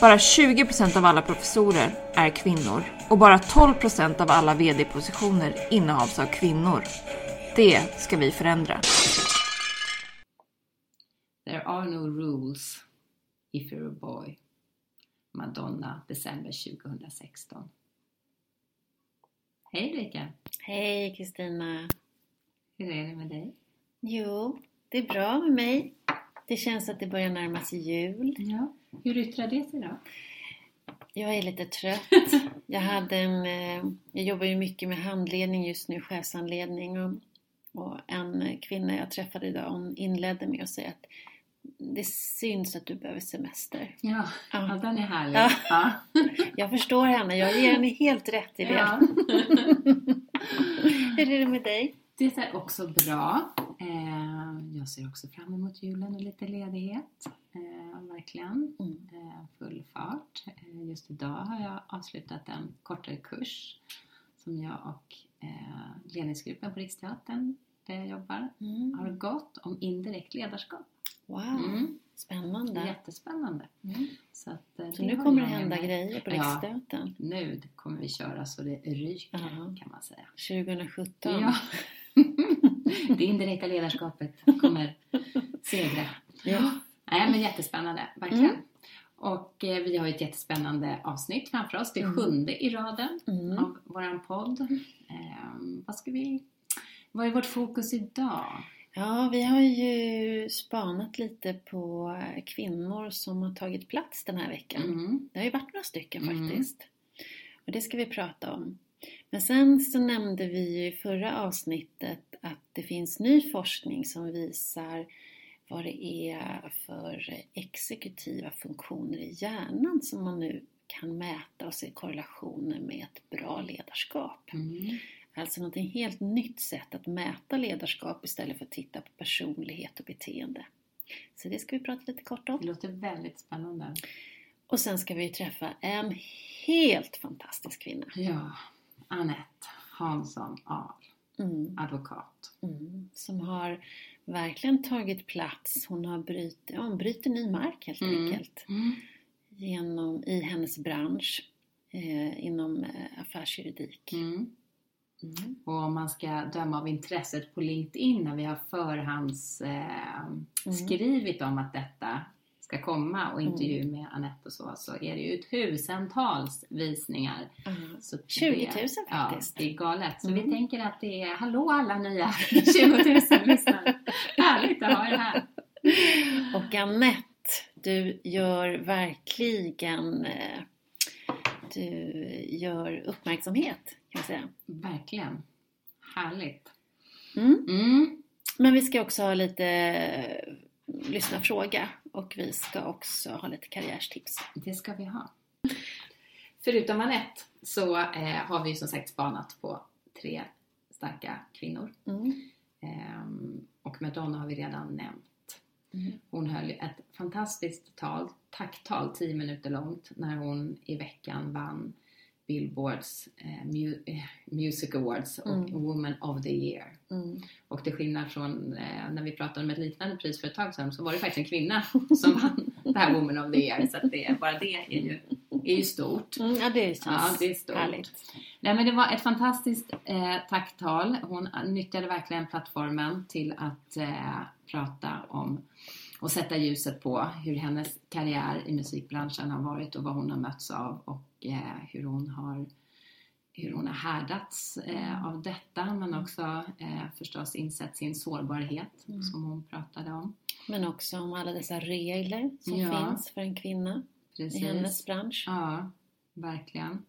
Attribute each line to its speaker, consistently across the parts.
Speaker 1: Bara 20% av alla professorer är kvinnor och bara 12% av alla VD-positioner innehas av kvinnor. Det ska vi förändra.
Speaker 2: There are no rules if you're a boy. Madonna, december 2016. Hej Ulrika!
Speaker 3: Hej Kristina!
Speaker 2: Hur är det med dig?
Speaker 3: Jo, det är bra med mig. Det känns att det börjar närma sig jul.
Speaker 2: Ja. Hur yttrar det sig då?
Speaker 3: Jag är lite trött. Jag, hade en, eh, jag jobbar ju mycket med handledning just nu, chefshandledning. Och, och en kvinna jag träffade idag hon inledde med att säga att det syns att du behöver semester.
Speaker 2: Ja,
Speaker 3: Ja.
Speaker 2: ja den är härlig.
Speaker 3: Ja.
Speaker 2: Ja.
Speaker 3: Jag förstår henne, jag ger henne helt rätt i det.
Speaker 2: Ja.
Speaker 3: Hur är det med dig?
Speaker 2: Det är också bra. Eh, Jag ser också fram emot julen och lite ledighet. Eh, Verkligen.
Speaker 3: Mm.
Speaker 2: Eh, Full fart. Just idag har jag avslutat en kortare kurs som jag och ledningsgruppen på Riksteatern där jag jobbar
Speaker 3: Mm.
Speaker 2: har gått om indirekt ledarskap.
Speaker 3: Wow,
Speaker 2: Mm.
Speaker 3: spännande.
Speaker 2: Jättespännande.
Speaker 3: Mm.
Speaker 2: Så, att,
Speaker 3: Så nu kommer det
Speaker 2: med
Speaker 3: hända
Speaker 2: mig.
Speaker 3: grejer på
Speaker 2: Ja.
Speaker 3: Riksteatern.
Speaker 2: Nu kommer vi köra så det ryker
Speaker 3: Ja.
Speaker 2: kan man säga.
Speaker 3: 2017.
Speaker 2: Ja. Det indirekta ledarskapet kommer segra.
Speaker 3: Ja.
Speaker 2: Nej, men jättespännande, verkligen.
Speaker 3: Mm.
Speaker 2: Och eh, vi har ett jättespännande avsnitt framför oss. Det
Speaker 3: Mm.
Speaker 2: sjunde i raden
Speaker 3: Mm.
Speaker 2: av våran podd. Eh, vad ska vi... Vad är vårt fokus idag?
Speaker 3: Ja, vi har ju spanat lite på kvinnor som har tagit plats den här veckan.
Speaker 2: Mm.
Speaker 3: Det har ju varit några stycken
Speaker 2: Mm.
Speaker 3: faktiskt. Och det ska vi prata om. Men sen så nämnde vi i förra avsnittet att det finns ny forskning som visar vad det är för exekutiva funktioner i hjärnan som man nu kan mäta och se korrelationer med ett bra ledarskap.
Speaker 2: Mm.
Speaker 3: Alltså någonting helt nytt sätt att mäta ledarskap istället för att titta på personlighet och beteende. Så det ska vi prata lite kort om.
Speaker 2: Det låter väldigt spännande.
Speaker 3: Och sen ska vi träffa en helt fantastisk kvinna.
Speaker 2: Ja, Anette Hansson Ahl,
Speaker 3: Mm,
Speaker 2: advokat.
Speaker 3: mm, som har verkligen tagit plats. Hon har bryt, ja, hon bryter ny mark helt
Speaker 2: Mm.
Speaker 3: enkelt. Genom, I hennes bransch. Eh, inom eh, affärsjuridik.
Speaker 2: Mm.
Speaker 3: Mm.
Speaker 2: Och om man ska döma av intresset på LinkedIn när vi har förhands eh,
Speaker 3: Mm.
Speaker 2: skrivit om att detta ska komma och intervju med Anette och så, så är det ju tusentals visningar.
Speaker 3: Ja.
Speaker 2: Så
Speaker 3: 20 000
Speaker 2: det,
Speaker 3: faktiskt.
Speaker 2: Ja, det är galet. Så
Speaker 3: Mm.
Speaker 2: vi tänker att det är, hallå alla nya 20 000 lyssnare. Härligt att ha er här.
Speaker 3: Och Anette, du gör verkligen eh, du gör uppmärksamhet kan jag säga.
Speaker 2: Verkligen. Härligt.
Speaker 3: Mm.
Speaker 2: Mm.
Speaker 3: Men vi ska också ha lite lyssna fråga och vi ska också ha lite karriärstips.
Speaker 2: Det ska vi ha. Förutom Anette så eh, har vi som sagt spanat på tre starka kvinnor.
Speaker 3: Mm.
Speaker 2: Ehm, och Madonna har vi redan nämnt.
Speaker 3: Mm.
Speaker 2: Hon höll ett fantastiskt tal, tacktal, 10 minuter långt, när hon i veckan vann Billboards eh, mu- eh, Music Awards och
Speaker 3: Mm.
Speaker 2: Woman of the Year.
Speaker 3: Mm.
Speaker 2: Och till skillnad från eh, när vi pratade om ett liknande pris för ett tag sedan så var det faktiskt en kvinna som vann det här Woman of the Year. Så att det, bara det är ju, är ju stort.
Speaker 3: Mm, ja, det känns
Speaker 2: Ja, det är stort.
Speaker 3: härligt.
Speaker 2: Nej men det var ett fantastiskt eh, tacktal. Hon nyttjade verkligen plattformen till att eh, prata om och sätta ljuset på hur hennes karriär i musikbranschen har varit och vad hon har mötts av och eh, hur hon har hur hon har härdats eh, av detta men också eh, förstås insett sin sårbarhet
Speaker 3: Mm.
Speaker 2: som hon pratade om.
Speaker 3: Men också om alla dessa regler som
Speaker 2: Ja.
Speaker 3: finns för en kvinna
Speaker 2: Precis.
Speaker 3: i hennes bransch.
Speaker 2: Ja, verkligen.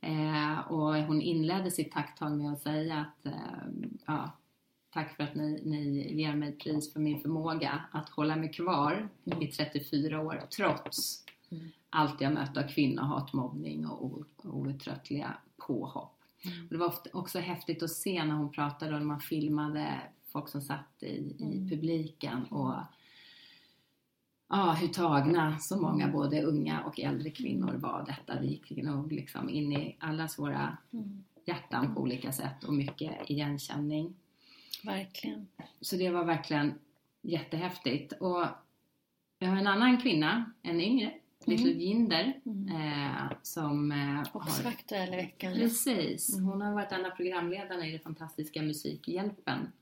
Speaker 2: Eh, och hon inledde sitt tacktal med att säga att eh, ja, tack för att ni, ni ger mig pris för min förmåga att hålla mig kvar
Speaker 3: Mm.
Speaker 2: i 34 år trots
Speaker 3: Mm.
Speaker 2: alltid att möta kvinnohat, mobbning och outtröttliga påhopp.
Speaker 3: Mm.
Speaker 2: Och det var också häftigt att se när hon pratade och när man filmade folk som satt i, i
Speaker 3: Mm.
Speaker 2: publiken och ja, hur tagna så många både unga och äldre kvinnor var detta. Det gick nog liksom in i allas våra
Speaker 3: Mm.
Speaker 2: hjärtan på olika sätt och mycket igenkänning.
Speaker 3: Verkligen.
Speaker 2: Så det var verkligen jättehäftigt. Och jag har en annan kvinna, en yngre, Little Jinder,
Speaker 3: Mm.
Speaker 2: eh, som eh,
Speaker 3: Också
Speaker 2: har...
Speaker 3: aktuell i veckan.
Speaker 2: Precis.
Speaker 3: Mm.
Speaker 2: Hon har varit en av programledarna i det fantastiska Musikhjälpen.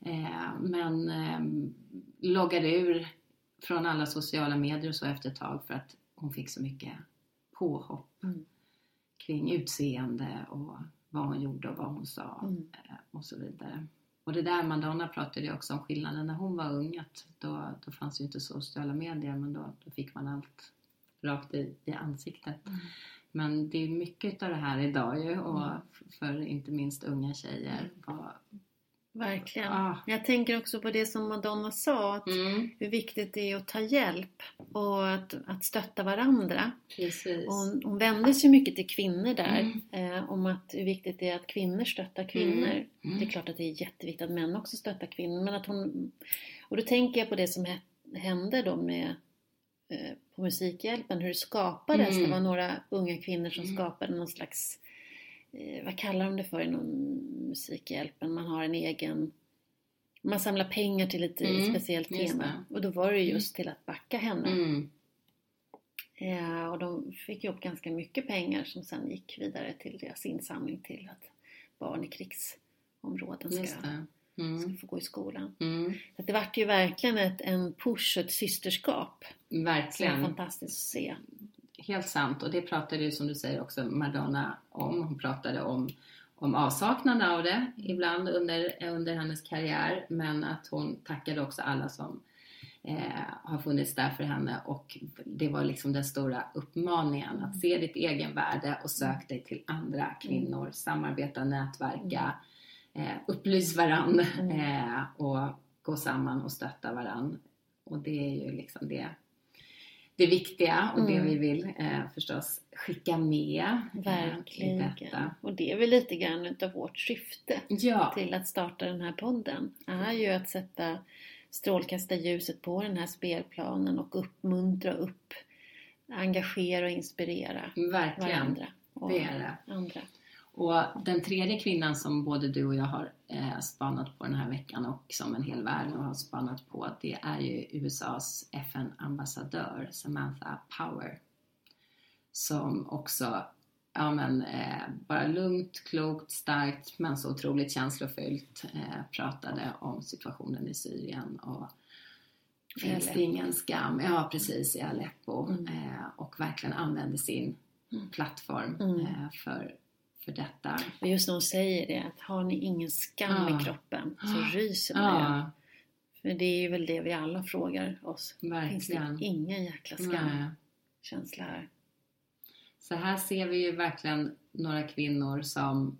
Speaker 2: Eh, men eh, loggade ur från alla sociala medier och så efter ett tag för att hon fick så mycket påhopp
Speaker 3: Mm.
Speaker 2: kring utseende och vad hon gjorde och vad hon sa
Speaker 3: Mm.
Speaker 2: eh, och så vidare. Och det där Madonna pratade ju också om skillnaden när hon var ung att då, då fanns ju inte sociala medier men då, då fick man allt rakt i, i ansiktet.
Speaker 3: Mm.
Speaker 2: Men det är mycket av det här idag ju och
Speaker 3: Mm.
Speaker 2: för inte minst unga tjejer. Vad,
Speaker 3: Verkligen.
Speaker 2: ah,
Speaker 3: Jag tänker också på det som Madonna sa, att
Speaker 2: mm,
Speaker 3: hur viktigt det är att ta hjälp och att, att stötta varandra.
Speaker 2: precis.
Speaker 3: Och hon, hon vände sig mycket till kvinnor där,
Speaker 2: Mm.
Speaker 3: eh, om att hur viktigt det är att kvinnor stöttar kvinnor.
Speaker 2: Mm.
Speaker 3: Det är klart att det är jätteviktigt att män också stöttar kvinnor, men att hon... Och då tänker jag på det som hä- hände då med eh, på Musikhjälpen, hur det skapades.
Speaker 2: Mm.
Speaker 3: Det var några unga kvinnor som
Speaker 2: Mm.
Speaker 3: skapade någon slags, vad kallar de det för inom Musikhjälpen? Man har en egen, man samlar pengar till ett eh,
Speaker 2: Mm,
Speaker 3: speciellt tema. Och då var det just till att backa henne.
Speaker 2: Mm,
Speaker 3: Eh, och de fick ju upp ganska mycket pengar som sen gick vidare till deras insamling till att barn i krigsområden ska,
Speaker 2: det.
Speaker 3: ska
Speaker 2: Mm,
Speaker 3: få gå i skolan.
Speaker 2: mm,
Speaker 3: Så det vart ju verkligen ett, en push, ett systerskap. Som är
Speaker 2: verkligen.
Speaker 3: fantastiskt att se.
Speaker 2: Helt sant. Och det pratade ju som du säger också Madonna om. Hon pratade om, om avsaknaden av det ibland under, under hennes karriär. Men att hon tackade också alla som eh, har funnits där för henne. Och det var liksom den stora uppmaningen. Att se ditt egenvärde och sök dig till andra kvinnor. Samarbeta, nätverka, eh, upplys varann
Speaker 3: Mm.
Speaker 2: eh, och gå samman och stötta varann. Och det är ju liksom det det viktiga och det
Speaker 3: Mm.
Speaker 2: vi vill eh, förstås skicka med eh,
Speaker 3: Verkligen.
Speaker 2: detta.
Speaker 3: Och det är väl lite grann utav vårt syfte
Speaker 2: Ja,
Speaker 3: till att starta den här podden. är ju att sätta strålkastarljuset på den här spelplanen och uppmuntra, upp, engagera och inspirera
Speaker 2: verkligen.
Speaker 3: varandra och
Speaker 2: Det det.
Speaker 3: andra.
Speaker 2: Och den tredje kvinnan som både du och jag har eh, spanat på den här veckan och som en hel värld nu har spanat på det är ju USAs FN-ambassadör Samantha Power. Som också, ja men eh, bara lugnt, klokt, starkt men så otroligt känslofyllt eh, pratade om situationen i Syrien och finns det ingen skam? Ja precis, i Aleppo.
Speaker 3: Mm.
Speaker 2: Och verkligen använde sin
Speaker 3: Mm.
Speaker 2: plattform
Speaker 3: Mm.
Speaker 2: för, för detta.
Speaker 3: Och just när hon säger det, att har ni ingen skam
Speaker 2: Ja.
Speaker 3: i kroppen så ryser man ju.
Speaker 2: Ja,
Speaker 3: För det är ju väl det vi alla frågar oss. Finns
Speaker 2: verkligen.
Speaker 3: det ingen jäkla skamkänsla här?
Speaker 2: Så här ser vi ju verkligen några kvinnor som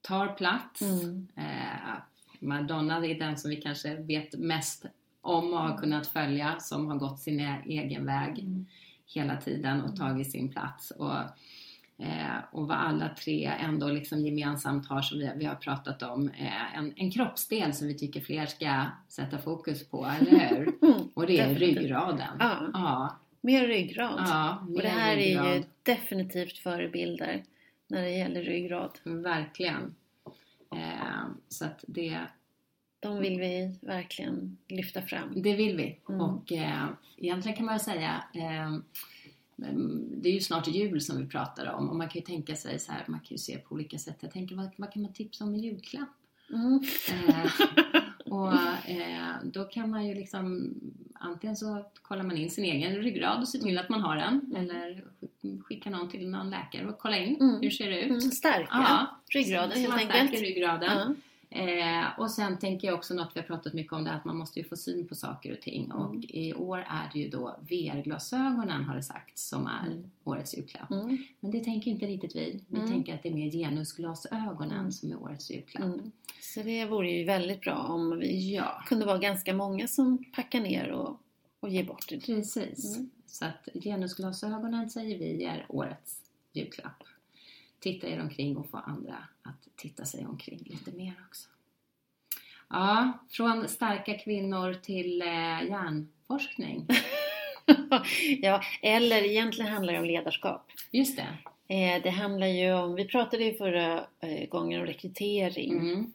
Speaker 2: tar plats.
Speaker 3: Mm.
Speaker 2: Eh, Madonna är den som vi kanske vet mest om och har kunnat följa, som har gått sin e- egen väg
Speaker 3: Mm.
Speaker 2: hela tiden och tagit sin plats. Och, och vad alla tre ändå liksom gemensamt har, som vi, vi har pratat om, eh, en, en kroppsdel som vi tycker fler ska sätta fokus på, eller hur?
Speaker 3: Mm.
Speaker 2: Och det är ryggraden.
Speaker 3: Ja.
Speaker 2: ja,
Speaker 3: Mer ryggrad.
Speaker 2: ja
Speaker 3: och
Speaker 2: mer
Speaker 3: det här är ju
Speaker 2: ryggrad.
Speaker 3: definitivt förebilder när det gäller ryggrad.
Speaker 2: Verkligen. Eh, så att det,
Speaker 3: De vill vi verkligen lyfta fram.
Speaker 2: det vill vi.
Speaker 3: Mm.
Speaker 2: Och eh, egentligen kan man säga eh, det är ju snart jul som vi pratar om och man kan ju tänka sig så här, man kan ju se på olika sätt. Jag tänker vad, vad kan man tipsa om i julklapp?
Speaker 3: Mm.
Speaker 2: Eh, och eh, då kan man ju liksom antingen så kollar man in sin egen ryggrad och ser till att man har den eller skickar någon till någon läkare och kolla in
Speaker 3: Mm.
Speaker 2: hur ser det ut.
Speaker 3: Mm. Stärka
Speaker 2: Ja,
Speaker 3: ryggraden helt enkelt.
Speaker 2: stärker ryggraden. Eh, och sen tänker jag också något vi har pratat mycket om det att man måste ju få syn på saker och ting. Och
Speaker 3: Mm.
Speaker 2: i år är det ju då VR-glasögonen har det sagts som är
Speaker 3: Mm.
Speaker 2: årets julklapp.
Speaker 3: Mm.
Speaker 2: Men det tänker inte riktigt vi. Vi
Speaker 3: Mm.
Speaker 2: tänker att det är mer genusglasögonen
Speaker 3: Mm.
Speaker 2: som är årets julklapp.
Speaker 3: Mm. Så det vore ju väldigt bra om vi
Speaker 2: Ja,
Speaker 3: kunde vara ganska många som packar ner och, och ger bort det.
Speaker 2: precis. Så att genusglasögonen säger vi är årets julklapp. Titta er omkring och få andra att titta sig omkring lite mer också. Ja, från starka kvinnor till eh, hjärnforskning.
Speaker 3: ja, eller egentligen handlar det om ledarskap.
Speaker 2: Just det.
Speaker 3: Eh, det handlar ju om, vi pratade ju förra eh, gången om rekrytering
Speaker 2: Mm.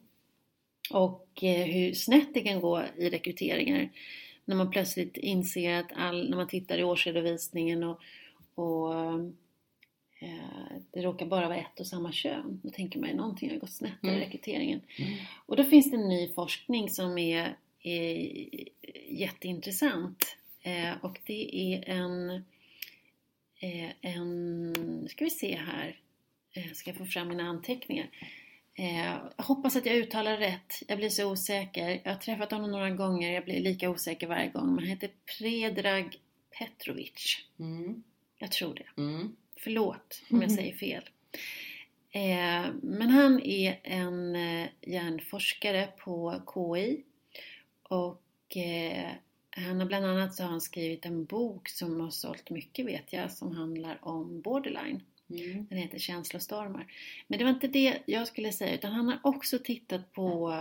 Speaker 3: och eh, hur snett det kan gå i rekryteringar. När man plötsligt inser att all, när man tittar i årsredovisningen och, och det råkar bara vara ett och samma kön. Då tänker man ju någonting har gått snett i
Speaker 2: Mm.
Speaker 3: rekryteringen.
Speaker 2: Mm.
Speaker 3: Och då finns det ny forskning som är, är jätteintressant. Eh, och det är en, eh, en, ska vi se här, eh, ska jag få fram mina anteckningar. Eh, jag hoppas att jag uttalar rätt, jag blir så osäker. Jag har träffat honom några gånger, jag blir lika osäker varje gång. Men han heter Predrag Petrovic.
Speaker 2: Mm.
Speaker 3: Jag tror det. Förlåt om jag säger fel. Eh, men han är en eh, hjärnforskare på KI och eh, han har bland annat så har han skrivit en bok som har sålt mycket vet jag som handlar om borderline.
Speaker 2: Mm.
Speaker 3: Den heter Känslostormar. Men det var inte det jag skulle säga utan han har också tittat på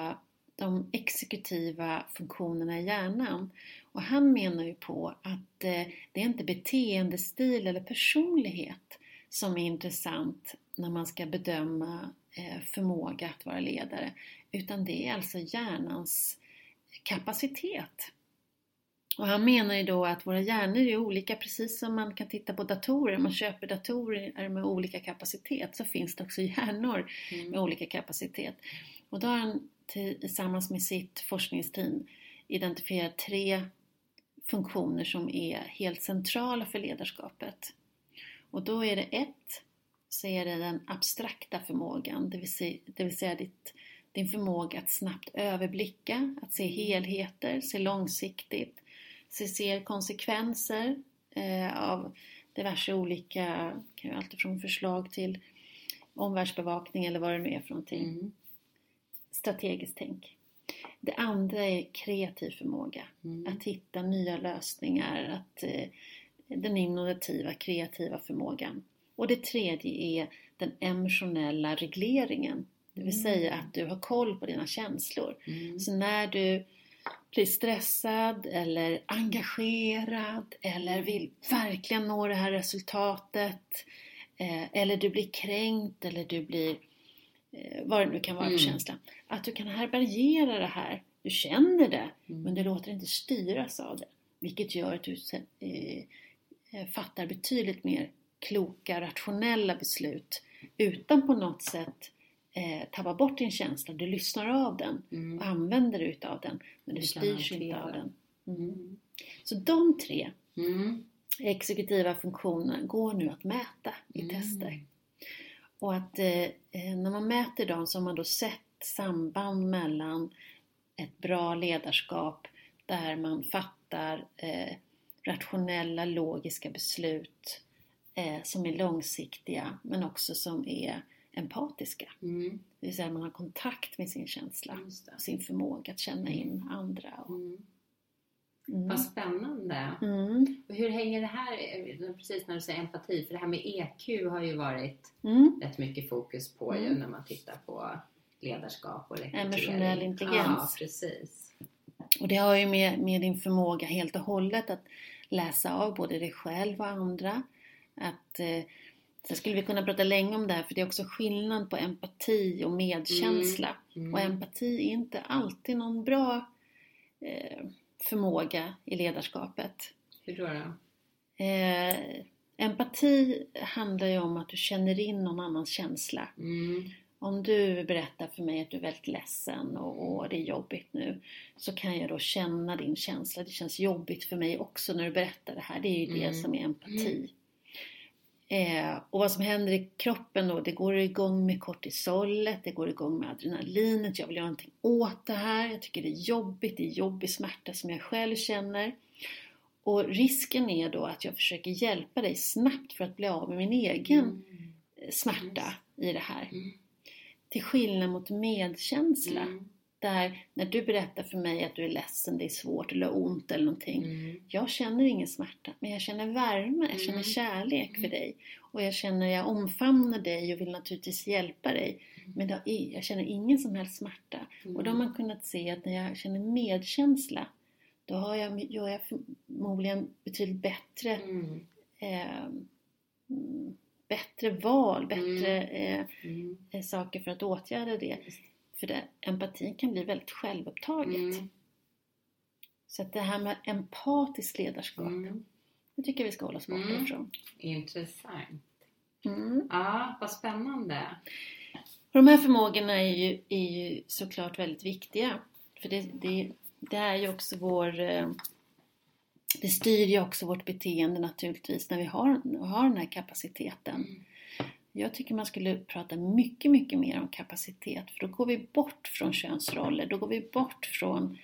Speaker 3: de exekutiva funktionerna i hjärnan. Och han menar ju på att eh, det är inte beteendestil eller personlighet som är intressant när man ska bedöma eh, förmåga att vara ledare. Utan det är alltså hjärnans kapacitet. Och han menar ju då att våra hjärnor är olika precis som man kan titta på datorer. Man köper datorer med olika kapacitet så finns det också hjärnor med
Speaker 2: Mm.
Speaker 3: olika kapacitet. Och då har han tillsammans med sitt forskningsteam identifierat tre funktioner som är helt centrala för ledarskapet. Och då är det ett, så är det den abstrakta förmågan, det vill säga, det vill säga ditt, din förmåga att snabbt överblicka, att se helheter, se långsiktigt, se, se konsekvenser eh, av diverse olika, kan ju alltid från förslag till omvärldsbevakning eller vad det nu är för någonting.
Speaker 2: Mm.
Speaker 3: Strategiskt tänk. Det andra är kreativ förmåga.
Speaker 2: Mm.
Speaker 3: Att hitta nya lösningar, att, eh, den innovativa, kreativa förmågan. Och det tredje är den emotionella regleringen. Det vill
Speaker 2: Mm.
Speaker 3: säga att du har koll på dina känslor.
Speaker 2: Mm.
Speaker 3: Så när du blir stressad eller engagerad eller vill verkligen nå det här resultatet eh, eller du blir kränkt eller du blir vad det nu kan vara för
Speaker 2: Mm.
Speaker 3: känsla. Att du kan härbärgera det här. Du känner det
Speaker 2: Mm.
Speaker 3: men du låter inte styras av det. Vilket gör att du eh, eh, fattar betydligt mer kloka, rationella beslut utan på något sätt eh, tappa bort din känsla. Du lyssnar av den
Speaker 2: Mm.
Speaker 3: och använder dig utav den. Men du
Speaker 2: Du
Speaker 3: styrs inte av den. Mm.
Speaker 2: Mm.
Speaker 3: Så de tre exekutiva funktionerna går nu att mäta i tester. Och att eh, eh, när man mäter dem så har man då sett samband mellan ett bra ledarskap där man fattar eh, rationella, logiska beslut eh, som är långsiktiga men också som är empatiska.
Speaker 2: Mm.
Speaker 3: Det vill säga man har kontakt med sin känsla och sin förmåga att känna in andra. Och,
Speaker 2: Mm.
Speaker 3: Mm.
Speaker 2: Vad spännande.
Speaker 3: Mm.
Speaker 2: Och hur hänger det här, eh, precis när du säger empati, för det här med EQ har ju varit
Speaker 3: Mm.
Speaker 2: rätt mycket fokus på ju
Speaker 3: Mm.
Speaker 2: när man tittar på ledarskap och rekrytering.
Speaker 3: Emotionell intelligens.
Speaker 2: Ja, precis.
Speaker 3: Och det har ju med, med din förmåga helt och hållet att läsa av både dig själv och andra. Att, eh, sen skulle vi kunna prata länge om det här för det är också skillnad på empati och medkänsla.
Speaker 2: Mm.
Speaker 3: Och empati är inte alltid någon bra eh, förmåga i ledarskapet.
Speaker 2: Hur då? då?
Speaker 3: Eh, empati handlar ju om att du känner in någon annans känsla.
Speaker 2: Mm.
Speaker 3: Om du berättar för mig att du är väldigt ledsen och, och det är jobbigt nu så kan jag då känna din känsla. Det känns jobbigt för mig också när du berättar det här. Det är ju det
Speaker 2: Mm.
Speaker 3: som är empati. Eh, och vad som händer i kroppen då, det går igång med kortisolet, det går igång med adrenalinet. Jag vill göra någonting åt det här. Jag tycker det är jobbigt, det är jobbig smärta som jag själv känner. Och risken är då att jag försöker hjälpa dig snabbt för att bli av med min egen
Speaker 2: Mm.
Speaker 3: smärta i det här.
Speaker 2: Mm.
Speaker 3: Till skillnad mot medkänsla
Speaker 2: Mm.
Speaker 3: Där, när du berättar för mig att du är ledsen, det är svårt eller ont eller någonting.
Speaker 2: Mm.
Speaker 3: Jag känner ingen smärta, men jag känner värme, jag känner
Speaker 2: Mm.
Speaker 3: kärlek för
Speaker 2: Mm.
Speaker 3: dig. Och jag känner, jag omfamnar dig och vill naturligtvis hjälpa dig.
Speaker 2: Mm.
Speaker 3: Men jag känner ingen som helst smärta. Och då har man kunnat se att när jag känner medkänsla, då har jag, gör jag förmodligen betydligt bättre,
Speaker 2: Mm.
Speaker 3: eh, mm, bättre val, bättre eh,
Speaker 2: Mm.
Speaker 3: eh, saker för att åtgärda det. För det, empatin kan bli väldigt självupptaget.
Speaker 2: Mm.
Speaker 3: Så att det här med empatiskt ledarskap,
Speaker 2: Mm.
Speaker 3: det tycker jag vi ska hålla oss borta
Speaker 2: Mm.
Speaker 3: ifrån.
Speaker 2: Intressant.
Speaker 3: Mm.
Speaker 2: Ja, vad spännande.
Speaker 3: De här förmågorna är ju, är ju såklart väldigt viktiga. För det, det, det är ju också vår... eh, Det styr ju också vårt beteende naturligtvis när vi har, har den här kapaciteten. Jag tycker man skulle prata mycket, mycket mer om kapacitet. För då går vi bort från könsroller. Då går vi bort från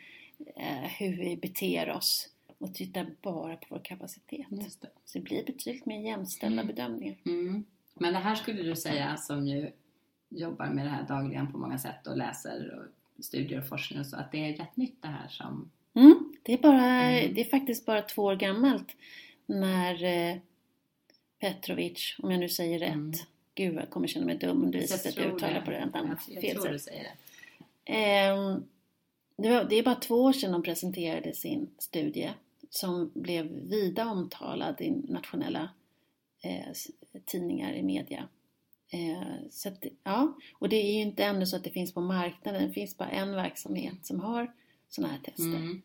Speaker 3: eh, hur vi beter oss. Och tittar bara på vår kapacitet.
Speaker 2: Det.
Speaker 3: Så det blir betydligt mer jämställda
Speaker 2: Mm.
Speaker 3: bedömningar.
Speaker 2: Mm. Men det här skulle du säga som ju jobbar med det här dagligen på många sätt och läser och studier och forskning och så, att det är rätt nytt det här som...
Speaker 3: Mm, det, är bara,
Speaker 2: Mm.
Speaker 3: det är faktiskt bara två år gammalt när eh, Petrovic, om jag nu säger rätt,
Speaker 2: Mm.
Speaker 3: Gud jag kommer känna mig dum om det visar sig att jag uttalar på det namnet
Speaker 2: Jag, jag
Speaker 3: fel sätt.
Speaker 2: det.
Speaker 3: Ehm, det, är bara två år sedan de presenterade sin studie som blev vida omtalad i nationella eh, tidningar i media. Eh, så att, ja, och det är ju inte ännu så att det finns på marknaden. Det finns bara en verksamhet som har sådana här tester.
Speaker 2: Mm.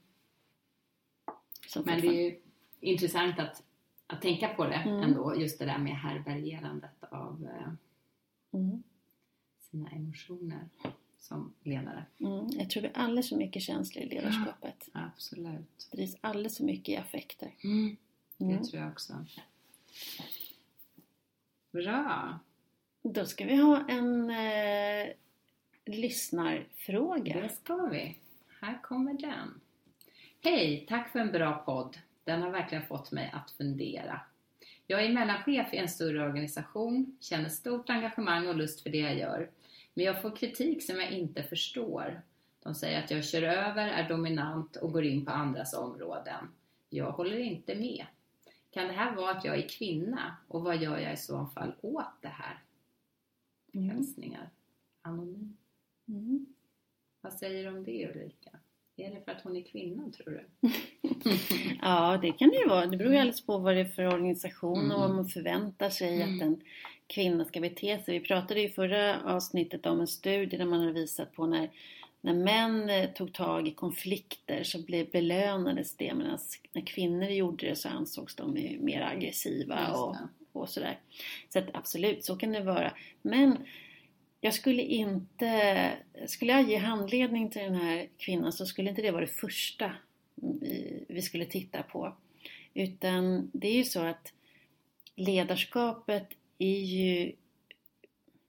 Speaker 2: Men det är ju intressant att, att tänka på det
Speaker 3: Mm.
Speaker 2: ändå, just det där med härbärgerandet av eh,
Speaker 3: mm.
Speaker 2: sina emotioner som ledare.
Speaker 3: Mm, jag tror vi är alldeles för mycket känsliga i ledarskapet.
Speaker 2: Absolut.
Speaker 3: Det drivs alldeles för mycket i affekter.
Speaker 2: Mm.
Speaker 3: Mm.
Speaker 2: Det tror jag också. Bra!
Speaker 3: Då ska vi ha en eh, lyssnarfråga.
Speaker 2: Det ska vi. Här kommer den. Hej! Tack för en bra podd. Den har verkligen fått mig att fundera. Jag är mellanchef i en större organisation, känner stort engagemang och lust för det jag gör. Men jag får kritik som jag inte förstår. De säger att jag kör över, är dominant och går in på andras områden. Jag håller inte med. Kan det här vara att jag är kvinna? Och vad gör jag i så fall åt det här?
Speaker 3: Mm.
Speaker 2: Hälsningar. Anonym.
Speaker 3: Mm.
Speaker 2: Vad säger du om det Ulrika? Är det för att hon är kvinna tror du?
Speaker 3: Ja, det kan det ju vara. Det beror ju alldeles på vad det är för organisation
Speaker 2: Mm.
Speaker 3: och vad man förväntar sig
Speaker 2: Mm.
Speaker 3: att en kvinna ska bete sig. Vi pratade i förra avsnittet om en studie där man har visat på när, när män eh, tog tag i konflikter så blev belönades det medan när kvinnor gjorde det så ansågs de mer aggressiva och, och sådär. Så att absolut, så kan det vara. Men jag skulle inte, skulle jag ge handledning till den här kvinnan så skulle inte det vara det första vi- skulle titta på. Utan det är ju så att ledarskapet är ju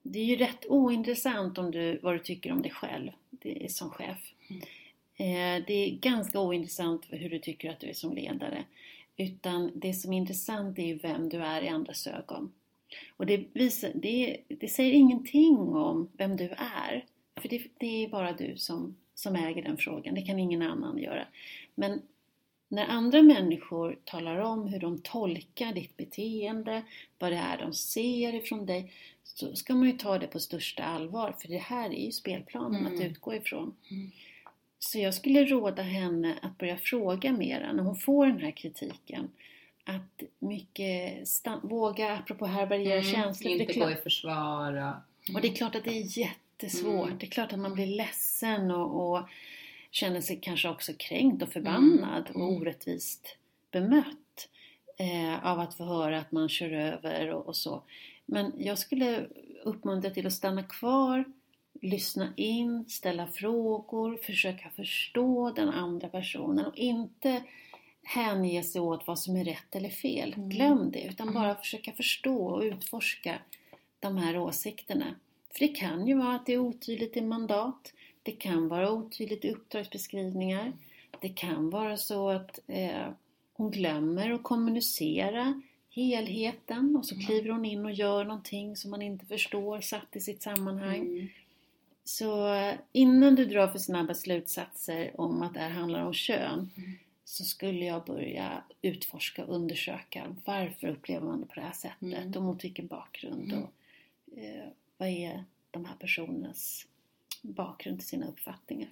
Speaker 3: det är ju rätt ointressant om du, vad du tycker om dig själv det är som chef. Eh, Det är ganska ointressant hur du tycker att du är som ledare. Utan det som är intressant är ju vem du är i andras ögon. Och det, visar, det, det säger ingenting om vem du är. För det, det är bara du som, som äger den frågan. Det kan ingen annan göra. Men när andra människor talar om hur de tolkar ditt beteende, vad det är de ser ifrån dig, så ska man ju ta det på största allvar. För det här är ju spelplanen
Speaker 2: Mm.
Speaker 3: att utgå ifrån.
Speaker 2: Mm.
Speaker 3: Så jag skulle råda henne att börja fråga mera när hon får den här kritiken. Att mycket våga, apropå härbärgera känslor.
Speaker 2: Mm. Inte
Speaker 3: klart-
Speaker 2: gå i försvar och...
Speaker 3: och det är klart att det är jättesvårt.
Speaker 2: Mm.
Speaker 3: Det är klart att man blir ledsen och, och känner sig kanske också kränkt och förbannad
Speaker 2: Mm.
Speaker 3: och orättvist bemött eh, av att få höra att man kör över och, och så. Men jag skulle uppmuntra till att stanna kvar, lyssna in, ställa frågor, försöka förstå den andra personen och inte hänge sig åt vad som är rätt eller fel.
Speaker 2: Mm.
Speaker 3: Glöm det, utan
Speaker 2: Mm.
Speaker 3: bara försöka förstå och utforska de här åsikterna. För det kan ju vara att det är otydligt i mandat. Det kan vara otydligt i uppdragsbeskrivningar. Det kan vara så att eh, hon glömmer att kommunicera helheten och så
Speaker 2: Mm.
Speaker 3: kliver hon in och gör någonting som man inte förstår satt i sitt sammanhang.
Speaker 2: Mm.
Speaker 3: Så innan du drar för snabba slutsatser om att det här handlar om kön
Speaker 2: Mm.
Speaker 3: så skulle jag börja utforska och undersöka varför upplever man det på det här sättet
Speaker 2: Mm.
Speaker 3: och mot vilken bakgrund
Speaker 2: Mm.
Speaker 3: och eh, vad är de här personernas bakgrund till sina uppfattningar.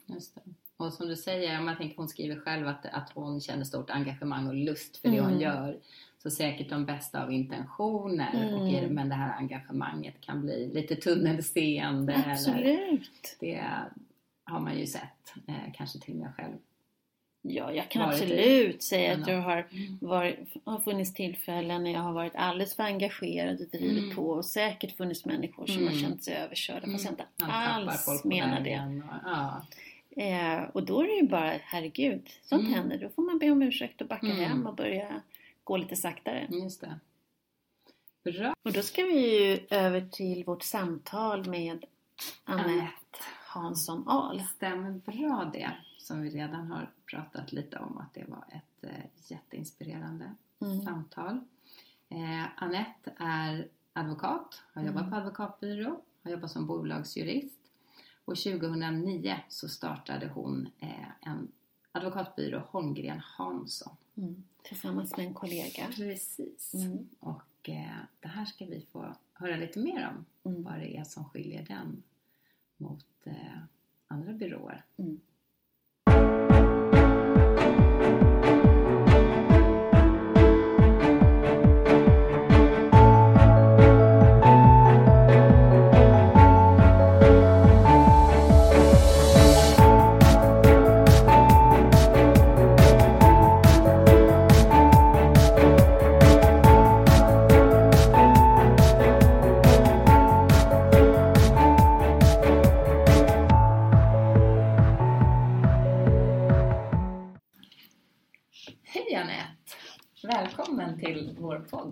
Speaker 2: Och som du säger, om jag tänker hon skriver själv att, att hon känner stort engagemang och lust för det hon
Speaker 3: Mm.
Speaker 2: gör. Så säkert de bästa av intentioner, och är,
Speaker 3: Mm.
Speaker 2: men det här engagemanget kan bli lite tunnelseende. Eller,
Speaker 3: Absolut!
Speaker 2: det har man ju sett, eh, kanske till och med själv.
Speaker 3: Ja, jag kan
Speaker 2: Varit i.
Speaker 3: absolut säga att
Speaker 2: Ja.
Speaker 3: jag har, varit, har funnits tillfällen när jag har varit alldeles för engagerad och drivit
Speaker 2: Mm.
Speaker 3: på och säkert funnits människor som
Speaker 2: Mm.
Speaker 3: har känt sig överkörda fast jag inte
Speaker 2: tappar
Speaker 3: alls menar det.
Speaker 2: Och, ja.
Speaker 3: Eh, och då är det ju bara, herregud, sånt
Speaker 2: Mm.
Speaker 3: händer. Då får man be om ursäkt och backa
Speaker 2: Mm.
Speaker 3: hem och börja gå lite saktare.
Speaker 2: Just det. Bra.
Speaker 3: Och då ska vi ju över till vårt samtal med Anette. Hansson Ahl.
Speaker 2: Stämmer bra det, som vi redan har pratat lite om, att det var ett eh, jätteinspirerande
Speaker 3: Mm.
Speaker 2: samtal. Eh, Anette är advokat, har jobbat
Speaker 3: Mm.
Speaker 2: på advokatbyrå, har jobbat som bolagsjurist och 2009 så startade hon eh, en advokatbyrå, Holmgren Hansson.
Speaker 3: Mm. Tillsammans med en kollega.
Speaker 2: Precis.
Speaker 3: Mm.
Speaker 2: Och eh, det här ska vi få höra lite mer om,
Speaker 3: Mm.
Speaker 2: vad det är som skiljer den mot eh, andra byråer.
Speaker 3: Mm.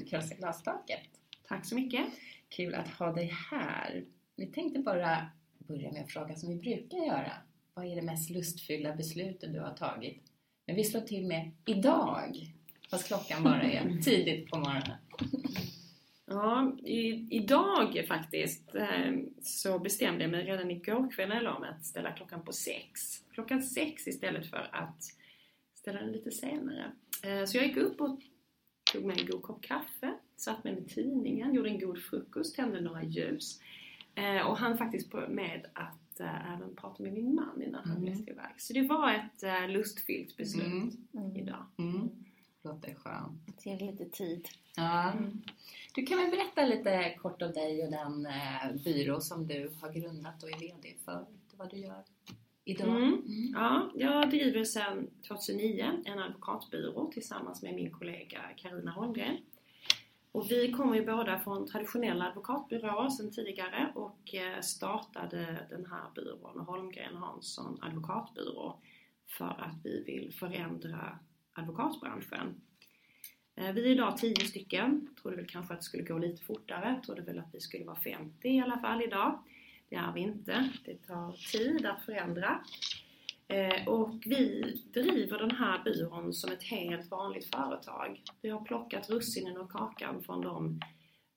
Speaker 2: Krossa glastaket.
Speaker 4: Tack så mycket.
Speaker 2: Kul att ha dig här. Vi tänkte bara börja med att fråga som vi brukar göra. Vad är det mest lustfyllda beslutet du har tagit? Men vi slår till med idag. Fast klockan bara är tidigt på morgonen.
Speaker 4: Ja, i, idag faktiskt eh, så bestämde jag mig redan igår kväll när jag la mig att ställa klockan på sex. Klockan sex istället för att ställa den lite senare. Eh, så jag gick upp och tog mig en god kopp kaffe, satt mig med tidningen, gjorde en god frukost, tände några ljus eh, och hann faktiskt på, med att eh, även prata med min man innan han
Speaker 2: Mm.
Speaker 4: reste iväg. Så det var ett eh, lustfyllt beslut
Speaker 2: Mm.
Speaker 3: Mm.
Speaker 4: idag.
Speaker 2: Mm. Låter skönt.
Speaker 3: Att ge lite tid.
Speaker 2: Ja. Du kan väl berätta lite kort om dig och den eh, byrå som du har grundat och är VD för. Vad du gör idag.
Speaker 4: Mm. Ja, jag driver sedan 2009 en advokatbyrå tillsammans med min kollega Karina Holmgren. Och vi kommer ju båda från traditionella advokatbyråer sedan tidigare och eh, startade den här byrån, Holmgren Hansson advokatbyrå, för att vi vill förändra advokatbranschen. Eh, Vi är idag 10 stycken. Trodde väl kanske att det skulle gå lite fortare. Trodde väl att vi skulle vara 50 i alla fall idag. Det är vi inte. Det tar tid att förändra. Eh, och vi driver den här byrån som ett helt vanligt företag. Vi har plockat russinen och kakan från de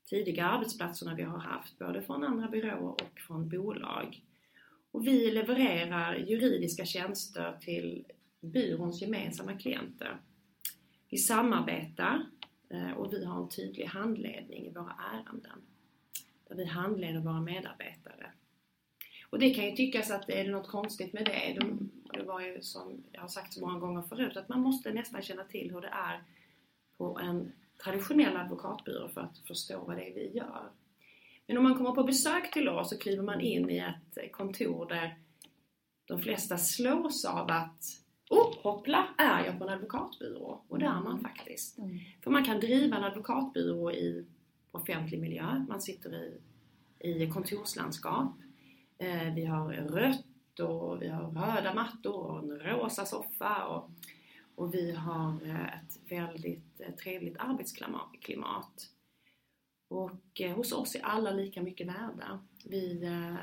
Speaker 4: tidiga arbetsplatserna vi har haft, både från andra byråer och från bolag. Och vi levererar juridiska tjänster till byråns gemensamma klienter. Vi samarbetar eh, och vi har en tydlig handledning i våra ärenden. Där vi handleder våra medarbetare. Och det kan ju tyckas att det är något konstigt med det. De, det var ju som jag har sagt så många gånger förut att man måste nästan känna till hur det är på en traditionell advokatbyrå för att förstå vad det är vi gör. Men om man kommer på besök till oss så kliver man in i ett kontor där de flesta slås av att Oh, hoppla, är jag på en advokatbyrå? Och det är man faktiskt.
Speaker 3: Mm.
Speaker 4: För man kan driva en advokatbyrå i offentlig miljö. Man sitter i, i kontorslandskap. Eh, vi har rött och vi har röda mattor och en rosa soffa. Och, och vi har eh, ett väldigt eh, trevligt arbetsklimat. Och eh, hos oss är alla lika mycket värda. Vi eh,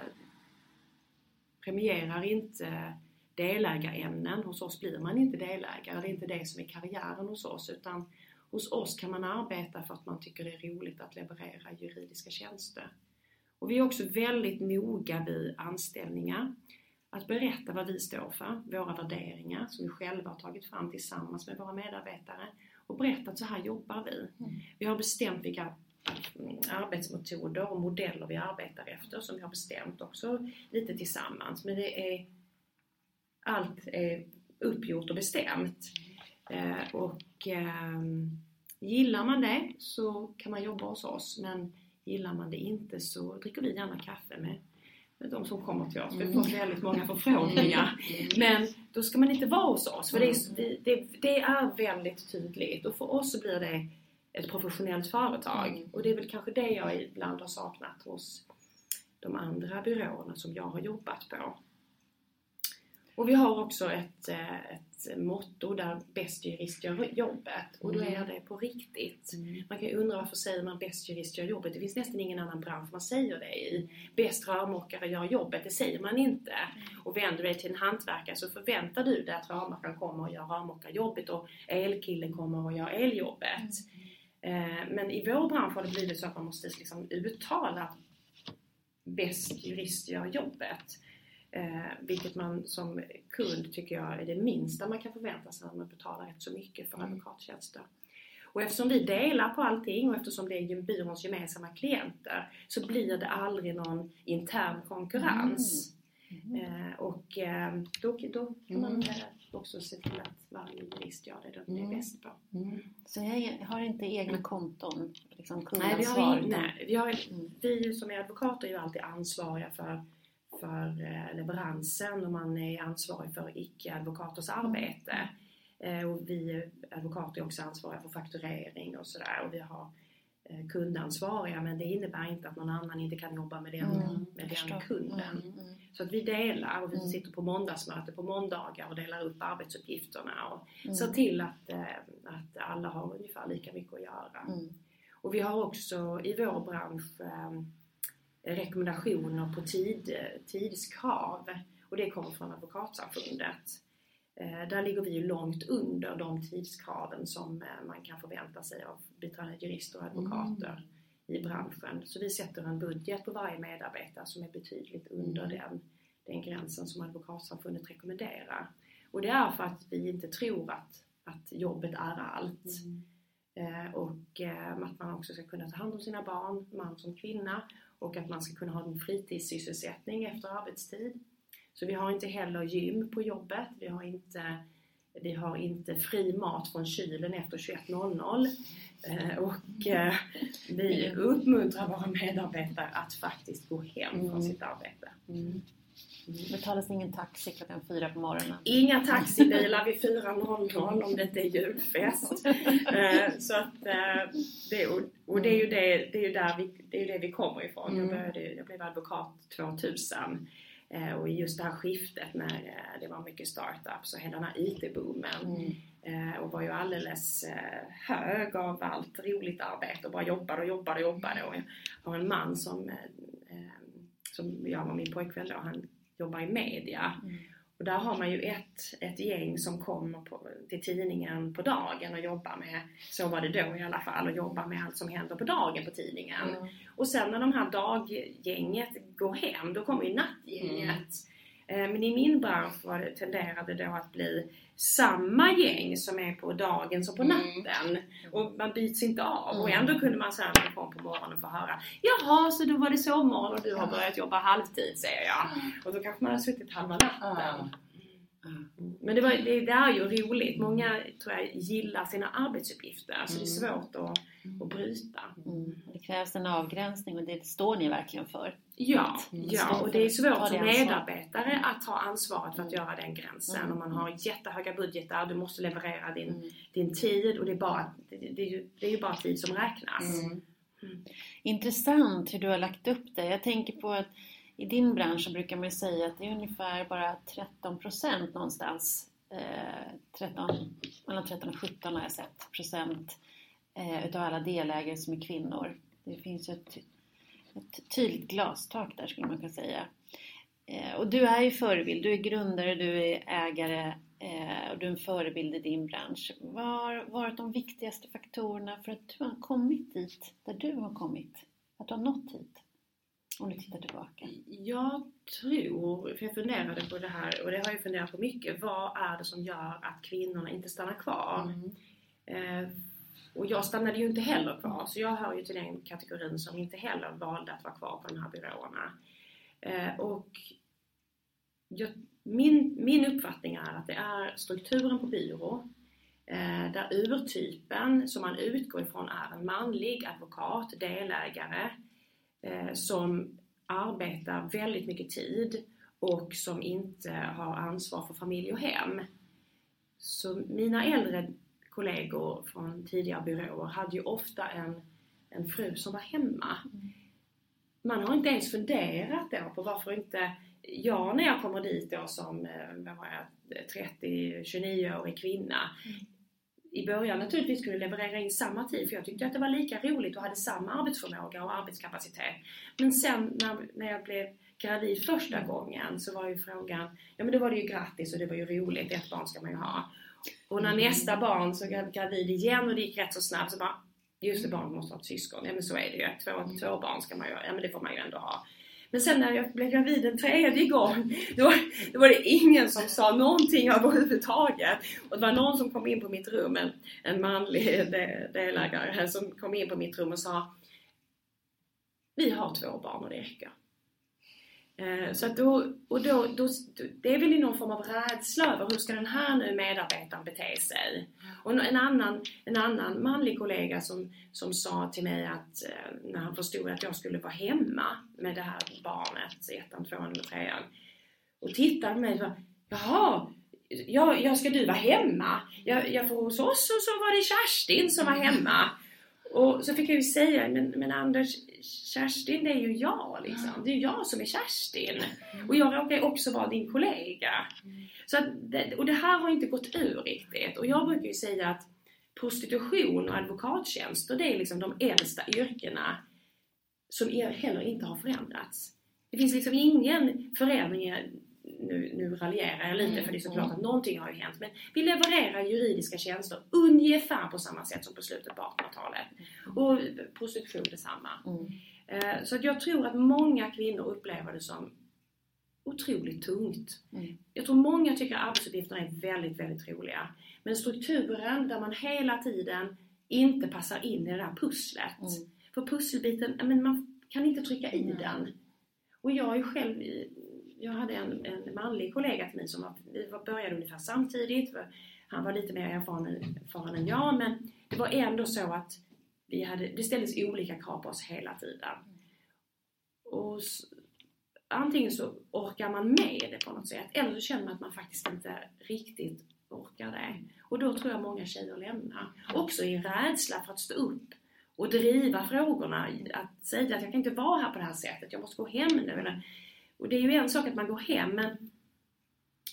Speaker 4: premierar inte delägarämnen. Hos oss blir man inte delägare. Det är inte det som är karriären hos oss. Utan hos oss kan man arbeta för att man tycker det är roligt att leverera juridiska tjänster. Och vi är också väldigt noga vid anställningar. Att berätta vad vi står för, våra värderingar som vi själva har tagit fram tillsammans med våra medarbetare och berätta att så här jobbar vi.
Speaker 2: Mm.
Speaker 4: Vi har bestämt vilka mm, arbetsmetoder och modeller vi arbetar efter som vi har bestämt också lite tillsammans. Men det är allt är uppgjort och bestämt. Eh, och ehm, gillar man det så kan man jobba hos oss men gillar man det inte så dricker vi gärna kaffe med, med de som kommer till oss. Vi får väldigt många förfrågningar. Men då ska man inte vara hos oss för det är, det, det är väldigt tydligt och för oss så blir det ett professionellt företag.
Speaker 2: Mm.
Speaker 4: Och det är väl kanske det jag ibland har saknat hos de andra byråerna som jag har jobbat på. Och vi har också ett, eh, ett motto där bäst jurist gör jobbet och då är det på riktigt. Man kan ju undra varför säger man bäst jurist gör jobbet? Det finns nästan ingen annan bransch man säger det i. Bäst rörmokare gör jobbet, det säger man inte. Och vänder du dig till en hantverkare så förväntar du dig att rörmokaren kommer och gör rörmokarjobbet och elkillen kommer och gör eljobbet. Eh, Men i vår bransch har det blivit så att man måste liksom uttala att bäst jurist gör jobbet. Eh, vilket man som kund tycker jag är det minsta man kan förvänta sig när man betalar rätt så mycket för advokattjänster. Och eftersom vi delar på allting och eftersom det är byråns gemensamma klienter så blir det aldrig någon intern konkurrens. Eh, och eh, då, då kan man eh, också se till att varje jurist gör det de är
Speaker 2: Mm.
Speaker 4: bäst på.
Speaker 3: Så jag har inte egna konton, liksom
Speaker 4: Nej, vi, har, nej vi, har,
Speaker 3: Mm.
Speaker 4: vi som är advokater är ju alltid ansvariga för, för eh, leveransen och man är ansvarig för icke-advokaters arbete. Eh, och vi advokater är också ansvariga för fakturering och sådär. Och vi har eh, kundansvariga men det innebär inte att någon annan inte kan jobba med den,
Speaker 3: Mm,
Speaker 4: med den kunden.
Speaker 3: Mm, mm.
Speaker 4: Så att vi delar och vi
Speaker 3: Mm.
Speaker 4: sitter på måndagsmöte på måndagar och delar upp arbetsuppgifterna och
Speaker 3: Mm.
Speaker 4: ser till att, att alla har ungefär lika mycket att göra.
Speaker 3: Mm.
Speaker 4: Och vi har också i vår bransch rekommendationer på tid, tidskrav och det kommer från Advokatsamfundet. Eh, där ligger vi långt under de tidskraven som eh, man kan förvänta sig av biträdande jurister och advokater i branschen. Så vi sätter en budget på varje medarbetare som är betydligt under den, den gränsen som Advokatsamfundet rekommenderar. Och det är för att vi inte tror att, att jobbet är allt. Eh, och eh, att man också ska kunna ta hand om sina barn, man som kvinna, och att man ska kunna ha en fritidssysselsättning efter arbetstid. Så vi har inte heller gym på jobbet, vi har inte, vi har inte fri mat från kylen efter 21.00 eh, och eh, vi uppmuntrar våra medarbetare att faktiskt gå hem från sitt arbete.
Speaker 3: Betalas ingen taxi klockan fyra på morgonen?
Speaker 4: Inga taxibilar vid 4.00 om det inte är julfest. Eh, så att, eh, det, och, det är ju det, det, är där vi, det, är det vi kommer ifrån. Jag, började, jag blev advokat 2000 eh, och just det här skiftet när det var mycket startups och hela den här IT-boomen eh, och var ju alldeles hög av allt roligt arbete och bara jobbade och jobbade och jobbade. Och jag har en man som, som jag var min pojkvän då, han jobbar i media. Och där har man ju ett, ett gäng som kommer på, till tidningen på dagen och jobbar med, så var det då i alla fall, och jobbar med allt som händer på dagen på tidningen. Och sen när de här daggänget går hem, då kommer ju nattgänget. Eh, Men i min bransch var det, tenderade det då att bli samma gäng som är på dagen som på natten. Och man byts inte av. Och ändå kunde man sen kom på morgonen få höra Jaha, så då var det sovmorgon och du har börjat jobba halvtid, säger jag. Och då kanske man har suttit halva natten. Men det, var, det, det är ju roligt. Många tror jag gillar sina arbetsuppgifter. Så det är svårt att, att bryta.
Speaker 3: Mm. Det krävs en avgränsning och det står ni verkligen för.
Speaker 4: Ja,
Speaker 3: Mm.
Speaker 4: ja, och det är svårt som medarbetare att ta ansvaret för att
Speaker 3: Mm.
Speaker 4: göra den gränsen.
Speaker 3: Mm.
Speaker 4: Och man har jättehöga budgetar, du måste leverera din,
Speaker 3: Mm.
Speaker 4: din tid och det är, bara, det, det, är ju, det är ju bara tid som räknas.
Speaker 3: Mm. Intressant hur du har lagt upp det. Jag tänker på att i din bransch så brukar man säga att det är ungefär bara 13% någonstans. Eh, 13, mellan 13 och 17 har jag sett procent eh, utav alla delägare som är kvinnor. Det finns ju ett, ett tydligt glastak där skulle man kunna säga. Eh, och du är ju förebild, du är grundare, du är ägare eh, och du är en förebild i din bransch. Vad har varit de viktigaste faktorerna för att du har kommit dit där du har kommit? Att du har nått hit? Om du tittar tillbaka.
Speaker 4: Jag tror, för jag funderade på det här och det har jag funderat på mycket. Vad är det som gör att kvinnorna inte stannar kvar?
Speaker 2: Mm.
Speaker 4: Och jag stannade ju inte heller kvar, så jag hör ju till den kategorin som inte heller valde att vara kvar på de här byråerna. Eh, och jag, min, min uppfattning är att det är strukturen på byrå, eh, där urtypen som man utgår ifrån är en manlig advokat, delägare, eh, som arbetar väldigt mycket tid och som inte har ansvar för familj och hem. Så mina äldre kollegor från tidigare byråer hade ju ofta en, en fru som var hemma. Man har inte ens funderat då på varför inte jag när jag kommer dit då som eh, vad var jag, 30-29-årig kvinna i början naturligtvis skulle leverera in samma tid för jag tyckte att det var lika roligt och hade samma arbetsförmåga och arbetskapacitet. Men sen när, när jag blev gravid första gången så var ju frågan, ja men då var det ju grattis och det var ju roligt, ett barn ska man ju ha. Och när nästa barn så blev gravid igen och det gick rätt så snabbt så bara, just det barnet måste ha ett syskon, ja men så är det ju, två, två barn ska man ju, ja men det får man ju ändå ha. Men sen när jag blev gravid en tredje gång, då, då var det ingen som sa någonting överhuvudtaget. Och det var någon som kom in på mitt rum, en, en manlig de- delägare som kom in på mitt rum och sa Vi har två barn och det räcker. Eh, så att då, och då, då, det är väl i någon form av rädsla över hur ska den här nu medarbetaren bete sig? Och en annan, en annan manlig kollega som, som sa till mig att eh, när han förstod att jag skulle vara hemma med det här barnet, ettan, tvåan eller trean, och tittade på mig och sa Jaha, ja, jag ska du vara hemma? Jag, jag hos oss och så var det Kerstin som var hemma. Och så fick jag ju säga, men, men Anders, Kerstin det är ju jag liksom. Det är ju jag som är Kerstin. Och jag råkar också vara din kollega. Så att och det här har inte gått ur riktigt. Och jag brukar ju säga att prostitution och advokattjänster det är liksom de äldsta yrkena som er- heller inte har förändrats. Det finns liksom ingen förändring, nu, nu raljerar jag lite för det är såklart att någonting har ju hänt, men vi levererar juridiska tjänster ungefär på samma sätt som på slutet på 1800-talet. Och prostitution detsamma.
Speaker 3: Mm.
Speaker 4: Eh, Så att jag tror att många kvinnor upplever det som otroligt tungt.
Speaker 3: Mm.
Speaker 4: Jag tror många tycker att arbetsuppgifterna är väldigt, väldigt roliga. Men strukturen där man hela tiden inte passar in i det där pusslet.
Speaker 3: Mm.
Speaker 4: För pusselbiten, men man kan inte trycka i den. Och jag är själv, jag hade en, en manlig kollega till mig som var, vi var- började ungefär samtidigt. Han var lite mer erfaren, erfaren än jag men det var ändå så att vi hade, det ställdes olika krav på oss hela tiden. Och så, antingen så orkar man med det på något sätt eller så känner man att man faktiskt inte riktigt orkar det. Och då tror jag många tjejer lämnar. Också i rädsla för att stå upp och driva frågorna. Att säga att jag kan inte vara här på det här sättet, jag måste gå hem nu. Eller, och det är ju en sak att man går hem men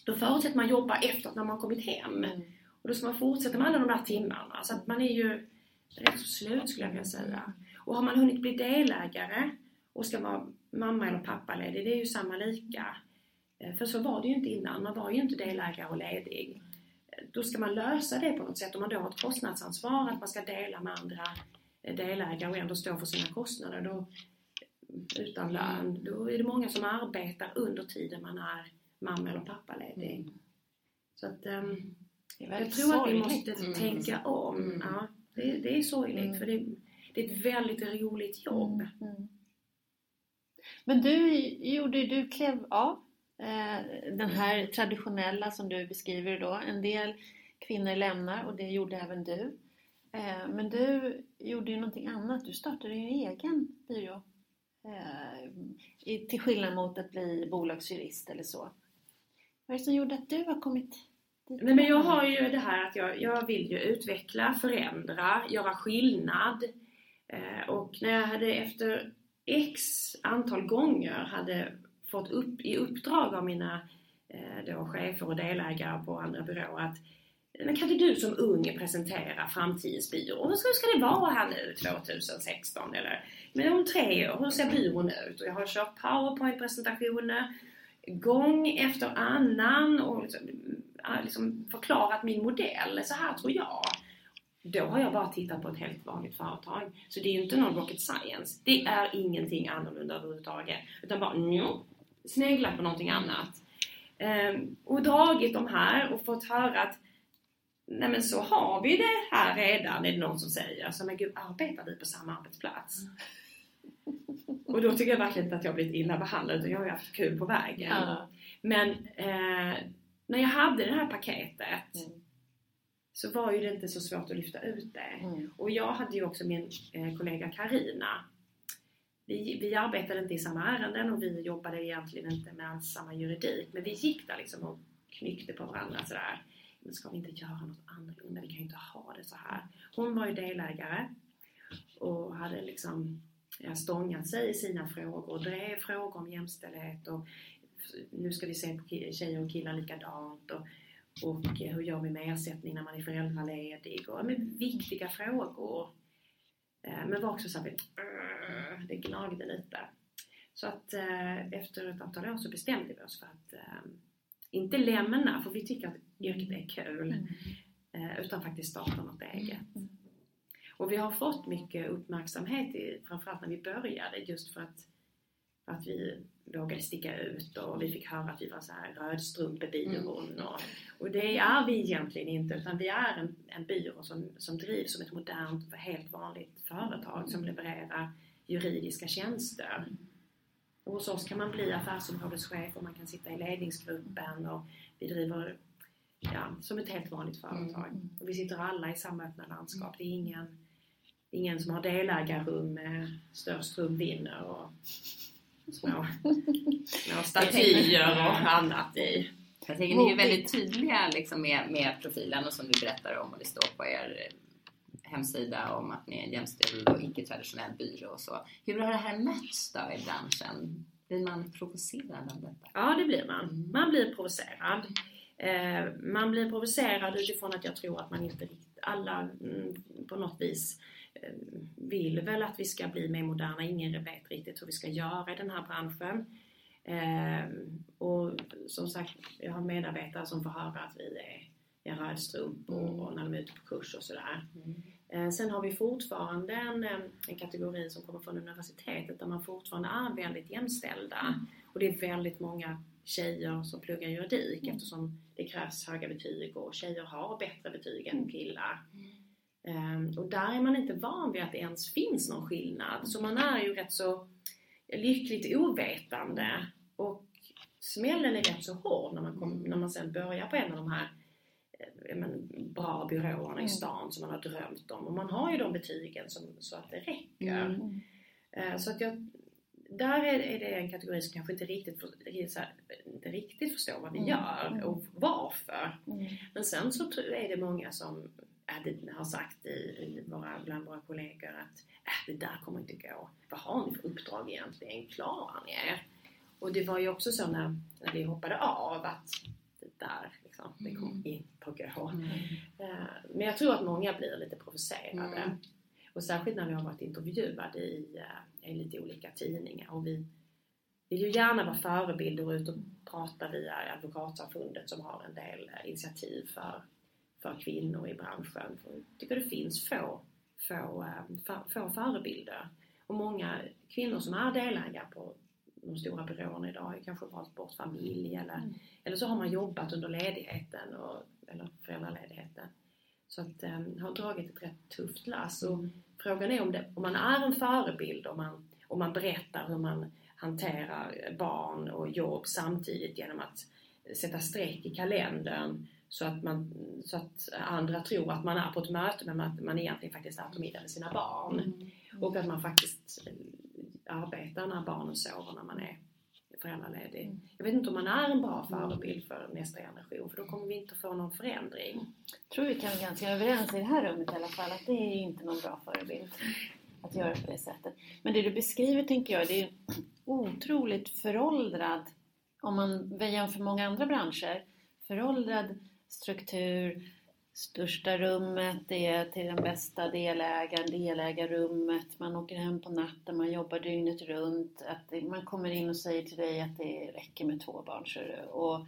Speaker 4: då förutsätter man jobba efter när man kommit hem.
Speaker 3: Mm.
Speaker 4: Och då ska man fortsätta med alla de där timmarna. Så att man är ju rätt så slut skulle jag vilja säga. Och har man hunnit bli delägare och ska vara mamma eller pappaledig, det är ju samma lika. Eh, För så var det ju inte innan, man var ju inte delägare och ledig. Eh, Då ska man lösa det på något sätt. Om man då har ett kostnadsansvar, att man ska dela med andra eh, delägare och ändå stå för sina kostnader då, utan lön, då är det många som arbetar under tiden man är mamma eller pappaledig.
Speaker 3: Mm.
Speaker 4: Så att,
Speaker 3: är
Speaker 4: jag tror att vi
Speaker 3: sorgligt.
Speaker 4: måste
Speaker 2: Mm.
Speaker 4: tänka om.
Speaker 2: Mm.
Speaker 4: Ja, det, det är sorgligt
Speaker 3: Mm.
Speaker 4: för det, det är ett väldigt roligt jobb.
Speaker 3: Mm, mm. Men du gjorde, du klev av eh, den här traditionella som du beskriver då. En del kvinnor lämnar och det gjorde även du. Eh, men du gjorde ju någonting annat. Du startade en egen byrå. Eh, till skillnad mot att bli bolagsjurist eller så. Vad är det som gjorde att du har kommit dit?
Speaker 4: Nej, men jag har ju det här att jag, jag vill ju utveckla, förändra, göra skillnad. Eh, och när jag hade efter X antal gånger hade fått upp, i uppdrag av mina eh, då, chefer och delägare på andra byråer att men kan inte du som ung presentera framtidens byrå? Hur ska, hur ska det vara här nu 2016? Eller men om tre år, hur ser byrån ut? Och jag har kört powerpoint-presentationer gång efter annan och liksom, äh, liksom förklarat min modell. Så här tror jag. då har jag bara tittat på ett helt vanligt företag. Så det är ju inte någon rocket science. Det är ingenting annorlunda överhuvudtaget. Utan bara njo, sneglat på någonting annat. Ehm, och dragit de här och fått höra att Nej men så har vi det här redan, är det någon som säger. Så men gud, arbetar vi på samma arbetsplats? Och då tycker jag verkligen inte att jag blivit illa behandlad utan jag har ju haft kul på vägen.
Speaker 3: Ja.
Speaker 4: Men eh, när jag hade det här paketet
Speaker 3: Mm.
Speaker 4: så var ju det inte så svårt att lyfta ut det.
Speaker 3: Mm.
Speaker 4: Och jag hade ju också min eh, kollega Karina. Vi, vi arbetade inte i samma ärenden och vi jobbade egentligen inte med alls samma juridik. Men vi gick där liksom och knyckte på varandra sådär. Men ska vi inte göra något annorlunda? Vi kan ju inte ha det så här. Hon var ju delägare och hade liksom stångat sig i sina frågor drev frågor om jämställdhet och nu ska vi se på tjejer och killar likadant och, och hur gör vi med ersättning när man är föräldraledig och men viktiga frågor. Eh, men var också såhär... det gnagde lite. Så att eh, efter ett antal år så bestämde vi oss för att eh, inte lämna, för vi tycker att yrket är kul,
Speaker 3: Mm.
Speaker 4: eh, utan faktiskt starta något eget.
Speaker 3: Mm.
Speaker 4: Och vi har fått mycket uppmärksamhet, i, framförallt när vi började, just för att, för att vi vågade sticka ut och vi fick höra att vi var så här rödstrumpebyrån. Och, och det är vi egentligen inte, utan vi är en, en byrå som, som drivs som ett modernt, helt vanligt företag som levererar juridiska tjänster. Och hos oss kan man bli affärsområdeschef och man kan sitta i ledningsgruppen och vi driver ja, som ett helt vanligt företag.
Speaker 3: Mm.
Speaker 4: Och vi sitter alla i samma öppna landskap. Det är ingen, ingen som har delägarrum med störst rum vinner och små, små statyer och annat i.
Speaker 2: Jag tänker ni är väldigt tydliga liksom, med, med profilen och som du berättar om och det står på er hemsida om att ni är en jämställd och icke-traditionell byrå och så. Hur har det här mötts då i branschen? Blir man provocerad av detta?
Speaker 4: Ja, det blir man.
Speaker 2: Mm.
Speaker 4: Man blir provocerad. Eh, man blir provocerad utifrån att jag tror att man inte riktigt, alla mm, på något vis eh, vill väl att vi ska bli mer moderna. Ingen vet riktigt hur vi ska göra i den här branschen. Eh, och som sagt, jag har medarbetare som får höra att vi är i rödstrumpor och när de är ute på kurs och sådär.
Speaker 2: Mm.
Speaker 4: Eh, Sen har vi fortfarande en, en kategori som kommer från universitetet där man fortfarande är väldigt jämställda. Och det är väldigt många tjejer som pluggar juridik eftersom det krävs höga betyg och tjejer har bättre betyg än killar. Ehm, Och där är man inte van vid att det ens finns någon skillnad. Så man är ju rätt så lyckligt ovetande. Och smällen är rätt så hård när man, kom, när man sen börjar på en av de här men, bra byråerna i
Speaker 3: Mm.
Speaker 4: stan som man har drömt om. Och man har ju de betygen som, så att det räcker.
Speaker 2: Mm.
Speaker 4: Eh, Så att jag, där är, är det en kategori som kanske inte riktigt, för, här, inte riktigt förstår vad vi
Speaker 3: Mm.
Speaker 4: gör
Speaker 3: Mm.
Speaker 4: och varför.
Speaker 3: Mm.
Speaker 4: Men sen så är det många som äh, har sagt i, i våra, bland våra kollegor att äh, det där kommer inte gå. Vad har ni för uppdrag egentligen? Klarar ni er? Och det var ju också så när, när vi hoppade av att det där liksom, det kommer
Speaker 2: Mm.
Speaker 4: inte att gå.
Speaker 2: Mm.
Speaker 4: Eh, Men jag tror att många blir lite provocerade.
Speaker 2: Mm.
Speaker 4: Och särskilt när vi har varit intervjuade i, eh, i lite olika tidningar. Och vi vill ju gärna vara förebilder och ut och prata via Advokatsamfundet som har en del eh, initiativ för, för kvinnor i branschen. För jag tycker det finns få, få, för, få förebilder. Och många kvinnor som är delägare på de stora byråerna idag har ju kanske valt bort familj eller,
Speaker 3: Mm.
Speaker 4: eller så har man jobbat under ledigheten och, eller föräldraledigheten. Så att eh, har dragit ett rätt tufft lass. Och frågan är om, det, om man är en förebild, om man, om man berättar hur man hanterar barn och jobb samtidigt genom att sätta streck i kalendern så att, man, så att andra tror att man är på ett möte men att man egentligen faktiskt äter middag med sina barn.
Speaker 2: Mm.
Speaker 4: Och att man faktiskt arbeta arbetar när barnen sover när man är föräldraledig.
Speaker 3: Mm.
Speaker 4: Jag vet inte om man är en bra förebild för nästa generation för då kommer vi inte få någon förändring.
Speaker 3: Jag tror vi kan vara ganska överens i det här rummet i alla fall att det är inte någon bra förebild att göra på det sättet. Men det du beskriver tänker jag, det är otroligt föråldrad om man jämför många andra branscher. Föråldrad struktur, största rummet, det är till den bästa delägaren, delägarrummet, man åker hem på natten, man jobbar dygnet runt, att man kommer in och säger till dig att det räcker med två barn. Och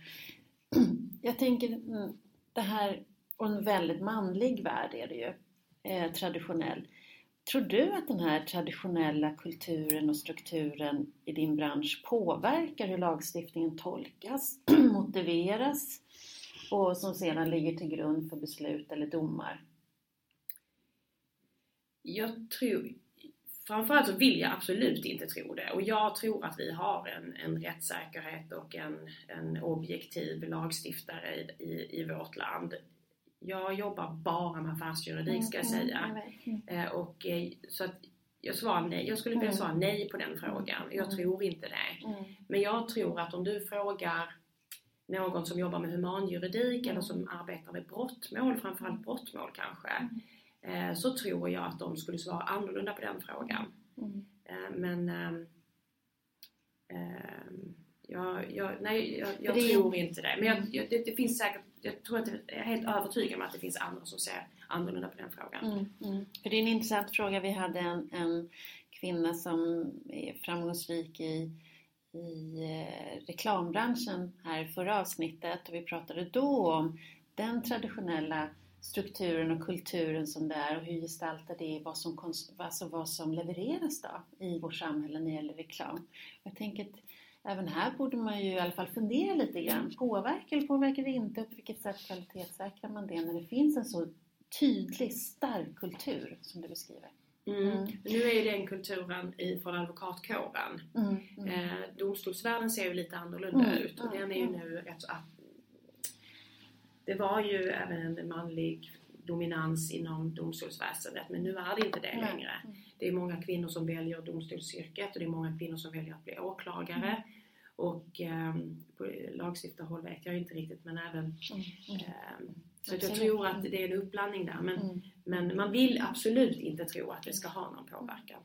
Speaker 3: jag tänker mm, det här, och en väldigt manlig värld är det ju. eh, traditionell. Tror du att den här traditionella kulturen och strukturen i din bransch påverkar hur lagstiftningen tolkas, motiveras och som sedan ligger till grund för beslut eller domar?
Speaker 4: Jag tror, framförallt så vill jag absolut inte tro det och jag tror att vi har en, en rättssäkerhet och en, en objektiv lagstiftare i, i, i vårt land. Jag jobbar bara med affärsjuridik ska jag
Speaker 3: Mm,
Speaker 4: säga.
Speaker 3: mm,
Speaker 4: Eh, och, eh, så att jag, svarar nej. jag skulle vilja
Speaker 3: Mm.
Speaker 4: svara nej på den frågan. Jag tror inte det. Men jag tror att om du frågar någon som jobbar med humanjuridik eller
Speaker 3: Mm.
Speaker 4: som arbetar med brottmål, framförallt brottmål kanske, eh, så tror jag att de skulle svara annorlunda på den frågan.
Speaker 3: mm,
Speaker 4: Eh, men ehm, ehm, jag, jag, nej, jag, jag
Speaker 3: det-
Speaker 4: tror inte det. Men jag, jag, det, det finns säkert, jag tror att jag är helt övertygad om att det finns andra som ser annorlunda på den frågan.
Speaker 3: Mm, mm. För det är en intressant fråga. Vi hade en, en kvinna som är framgångsrik i, i eh, reklambranschen här i förra avsnittet och vi pratade då om den traditionella strukturen och kulturen som det är och hur gestaltar det vad som, alltså vad som levereras då i vårt samhälle när det gäller reklam. Jag tänker att även här borde man ju i alla fall fundera lite grann. Påverkar eller påverkar det inte? Och på vilket sätt kvalitetssäkrar man det när det finns en så tydlig, stark kultur som du beskriver?
Speaker 4: Mm.
Speaker 3: Mm.
Speaker 4: Nu är ju den kulturen i, från advokatkåren.
Speaker 3: Mm, mm,
Speaker 4: Eh, domstolsvärlden ser ju lite annorlunda
Speaker 3: Mm,
Speaker 4: ut och
Speaker 3: mm,
Speaker 4: den är ju nu rätt så att Det var ju även en manlig dominans inom domstolsväsendet men nu är det inte det längre. Det är många kvinnor som väljer domstolsyrket och det är många kvinnor som väljer att bli åklagare. Och ehm, på lagstiftarhåll vet jag inte riktigt men även ehm, så jag tror att det är en uppblandning där. Men. Men man vill absolut inte tro att det ska ha någon påverkan.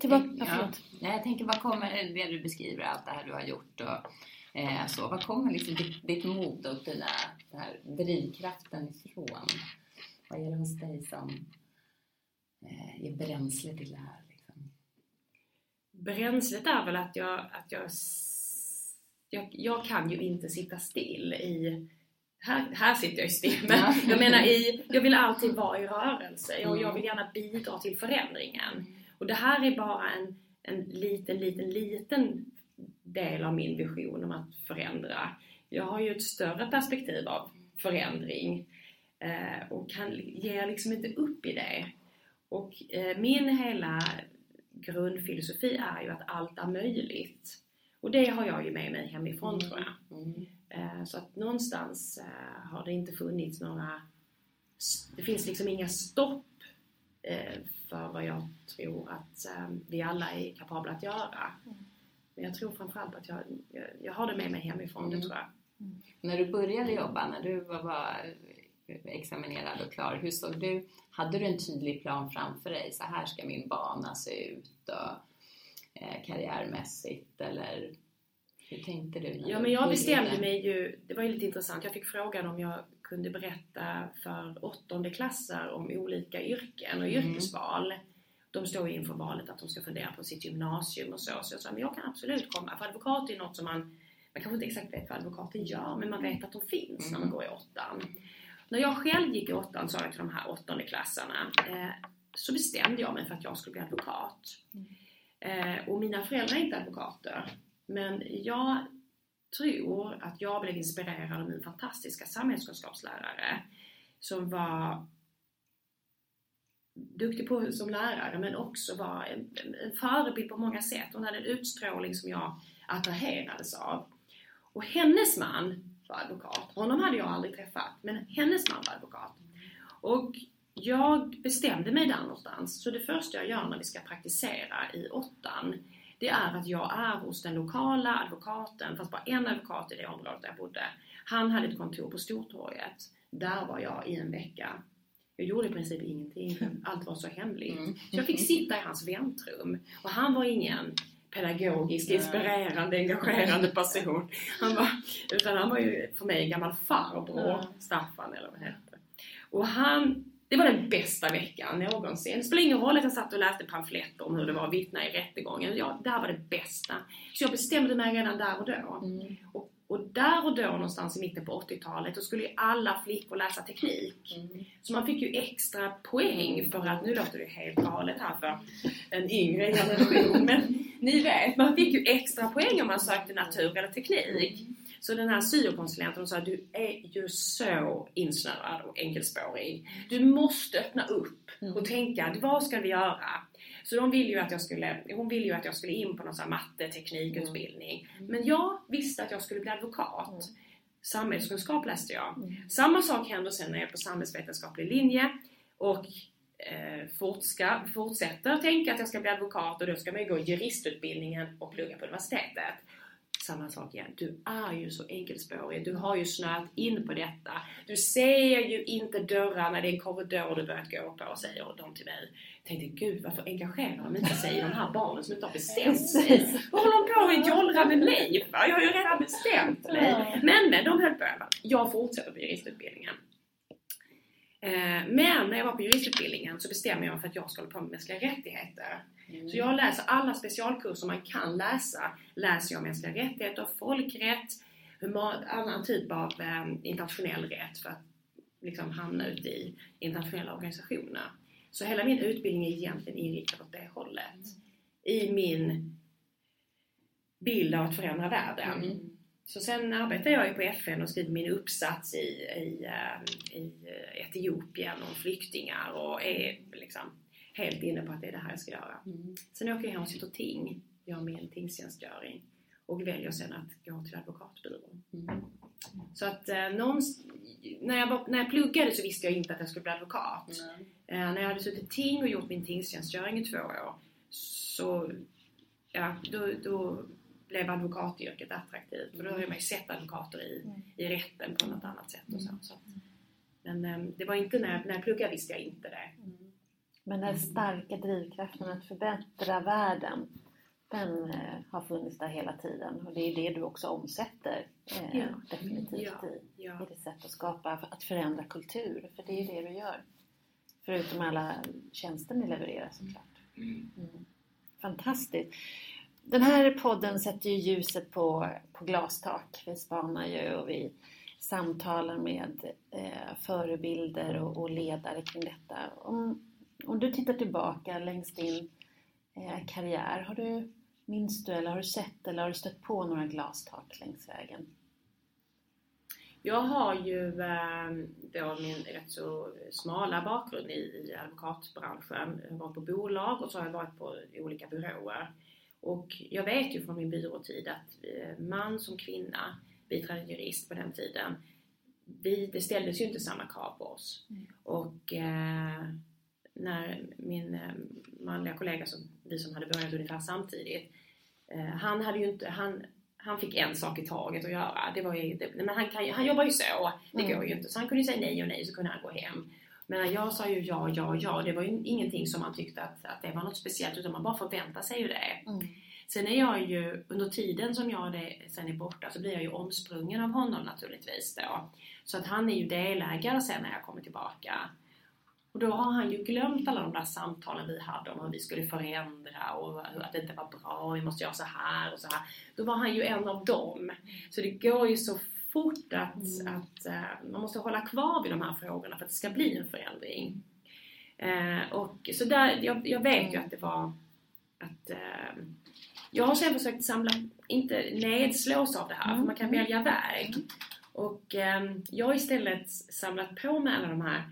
Speaker 3: Tillbaka,
Speaker 2: Ja.
Speaker 3: förlåt.
Speaker 2: Jag tänker, vad kommer det du beskriver, allt det här du har gjort och eh, så, vad kommer liksom ditt, ditt mod och dina, den här drivkraften ifrån? Vad är det hos dig som eh, ger bränsle till det här? Liksom?
Speaker 4: Bränslet är väl att jag, att jag, jag, jag kan ju inte sitta still i här, här sitter jag ju still, men
Speaker 2: Ja.
Speaker 4: jag menar i, jag vill alltid vara i rörelse och jag
Speaker 2: Mm.
Speaker 4: vill gärna bidra till förändringen. Och det här är bara en, en liten, liten, liten del av min vision om att förändra. Jag har ju ett större perspektiv av förändring eh, och kan, ger liksom inte upp i det. Och eh, min hela grundfilosofi är ju att allt är möjligt. Och det har jag ju med mig hemifrån tror jag.
Speaker 2: Mm.
Speaker 4: Eh, Så att någonstans eh, har det inte funnits några... Det finns liksom inga stopp eh, för vad jag tror att vi alla är kapabla att göra. Men jag tror framförallt att jag, jag, har det med mig hemifrån, det
Speaker 2: Mm.
Speaker 4: tror jag.
Speaker 2: När du började jobba, när du var, var examinerad och klar, hur såg du, hade du en tydlig plan framför dig? Så här ska min bana se ut och eh, karriärmässigt eller hur tänkte du?
Speaker 4: Ja, men jag bestämde mig ju, det var ju lite intressant, jag fick frågan om jag kunde berätta för åttonde klasser om olika yrken och
Speaker 2: Mm.
Speaker 4: yrkesval. De står ju inför valet att de ska fundera på sitt gymnasium och så. Så jag sa, men jag kan absolut komma. För advokat är något som man, man kanske inte exakt vet vad advokaten gör, men man vet att de finns när man
Speaker 2: Mm.
Speaker 4: går i åttan. När jag själv gick i åttan, sa jag till de här åttonde klassarna, eh, så bestämde jag mig för att jag skulle bli advokat. Eh, och mina föräldrar är inte advokater. Men jag tror att jag blev inspirerad av min fantastiska samhällskunskapslärare som var duktig på som lärare men också var en, en- en förebild på många sätt. Hon hade en utstrålning som jag attraherades av. Och hennes man var advokat. Honom hade jag aldrig träffat, men hennes man var advokat. Och jag bestämde mig där någonstans. Så det första jag gör när vi ska praktisera i åttan, det är att jag är hos den lokala advokaten, fast bara en advokat i det området där jag bodde. Han hade ett kontor på Stortorget. Där var jag i en vecka. Jag gjorde i princip ingenting, allt var så hemligt.
Speaker 2: Mm.
Speaker 4: Så jag fick sitta i hans väntrum. Och han var ingen pedagogisk, inspirerande, engagerande person. Han var, utan han var ju för mig en gammal farbror. Staffan eller vad det hette. Och han, det var den bästa veckan någonsin. Det spelar ingen roll att jag satt och läste pamfletter om hur det var att vittna i rättegången. Ja, det här var det bästa. Så jag bestämde mig redan där och då.
Speaker 2: Mm.
Speaker 4: Och, Och där och då någonstans i mitten på 80-talet, då skulle ju alla flickor läsa teknik.
Speaker 2: Mm.
Speaker 4: Så man fick ju extra poäng för att, nu låter det helt galet här för en yngre generation, men ni vet, man fick ju extra poäng om man sökte natur eller teknik. Så den här syokonsulenten sa du är ju så insnöad och enkelspårig. Du måste öppna upp och tänka, vad ska vi göra? Så de ville ju att jag skulle, hon ville ju att jag skulle in på någon sån här matte, teknikutbildning. Men jag visste att jag skulle bli advokat. Samhällskunskap läste jag. Samma sak händer sen när jag är på samhällsvetenskaplig linje och eh, fortska, fortsätter tänka att jag ska bli advokat och då ska man ju gå juristutbildningen och plugga på universitetet. Samma sak igen. Du är ju så enkelspårig. Du har ju snöat in på detta. Du ser ju inte dörrarna. Det är en korridor du börjat gå på, säger de till mig. Jag tänkte, gud varför engagerar de inte sig i de här barnen som inte har bestämt sig? Vad håller de på och jollrar med mig för? Jag har ju redan bestämt mig. Men, men de höll på. Jag fortsätter på juristutbildningen. Eh, Men när jag var på juristutbildningen så bestämde jag mig för att jag ska hålla på med mänskliga rättigheter. Så jag läser alla specialkurser man kan läsa. Läser jag mänskliga rättigheter, folkrätt, human, annan typ av eh, internationell rätt för att liksom hamna ute i internationella organisationer. Så hela min utbildning är egentligen inriktad åt det hållet. I min bild av att förändra världen. Så sen arbetar jag ju på FN och skriver min uppsats i, i, eh, i Etiopien om flyktingar och är liksom helt inne på att det är det här jag ska göra. Sen åker jag hem och sitter ting, gör min tingstjänstgöring och väljer sen att gå till advokatbyrån. Så att eh, någonstans, när, jag var, när jag pluggade så visste jag inte att jag skulle bli advokat. Eh, när jag hade suttit ting och gjort min tingstjänstgöring i två år så ja, då, då blev advokatyrket attraktivt. För då har man ju sett advokater i, i rätten på något annat sätt. Och så. Så att, men eh, det var inte när, jag- när jag pluggade visste jag inte det.
Speaker 3: Men den starka drivkraften att förbättra världen, den eh, har funnits där hela tiden och det är det du också omsätter eh,
Speaker 4: Ja.
Speaker 3: definitivt
Speaker 4: Ja.
Speaker 3: i,
Speaker 4: Ja.
Speaker 3: i ditt sätt att skapa, att förändra kultur. För det är det du gör. Förutom alla tjänster ni levererar såklart. Mm. Fantastiskt! Den här podden sätter ju ljuset på, på glastak. Vi spanar ju och vi samtalar med eh, förebilder och, och ledare kring detta. Om, om du tittar tillbaka längs din eh, karriär, har du, minns du eller har du sett eller har du stött på några glastak längs vägen?
Speaker 4: Jag har ju eh, då min rätt så smala bakgrund i, advokatbranschen. Jag har varit på bolag och så har jag varit på olika byråer. Och jag vet ju från min byråtid att man som kvinna, biträdande jurist på den tiden, vi, det ställdes ju inte samma krav på oss. Och eh, när min eh, manliga kollega, som, vi som hade börjat ungefär samtidigt, eh, han hade ju inte, han, han fick en sak i taget att göra. Det var ju, det, men han, kan, han jobbar ju så, det
Speaker 3: Mm.
Speaker 4: går ju inte. Så han kunde ju säga nej och nej så kunde han gå hem. Men jag sa ju ja, ja, ja. Det var ju ingenting som man tyckte att, att det var något speciellt utan man bara förväntar sig ju det. Sen är jag ju, under tiden som jag det, sen är borta så blir jag ju omsprungen av honom naturligtvis då. Så att han är ju delägare sen när jag kommer tillbaka. Och då har han ju glömt alla de där samtalen vi hade om hur vi skulle förändra och att det inte var bra, vi måste göra så här och så här. Då var han ju en av dem. Så det går ju så fort att, att eh, man måste hålla kvar vid de här frågorna för att det ska bli en förändring. Eh, och så där, jag, jag vet ju att det var att eh, jag har sen försökt samla, inte nedslås av det här, för man kan välja väg. Och eh, jag har istället samlat på mig alla de här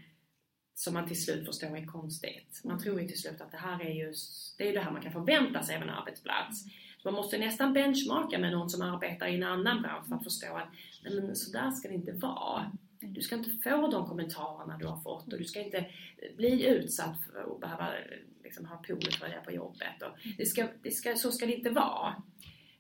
Speaker 4: som man till slut förstår är konstigt. Man tror ju till slut att det här är ju det, är det här man kan förvänta sig av en arbetsplats. Så man måste nästan benchmarka med någon som arbetar i en annan bransch för att förstå att nej men så där ska det inte vara. Du ska inte få de kommentarerna du har fått och du ska inte bli utsatt för att behöva liksom, ha polotröja på jobbet. Och det ska, det ska, så ska det inte vara.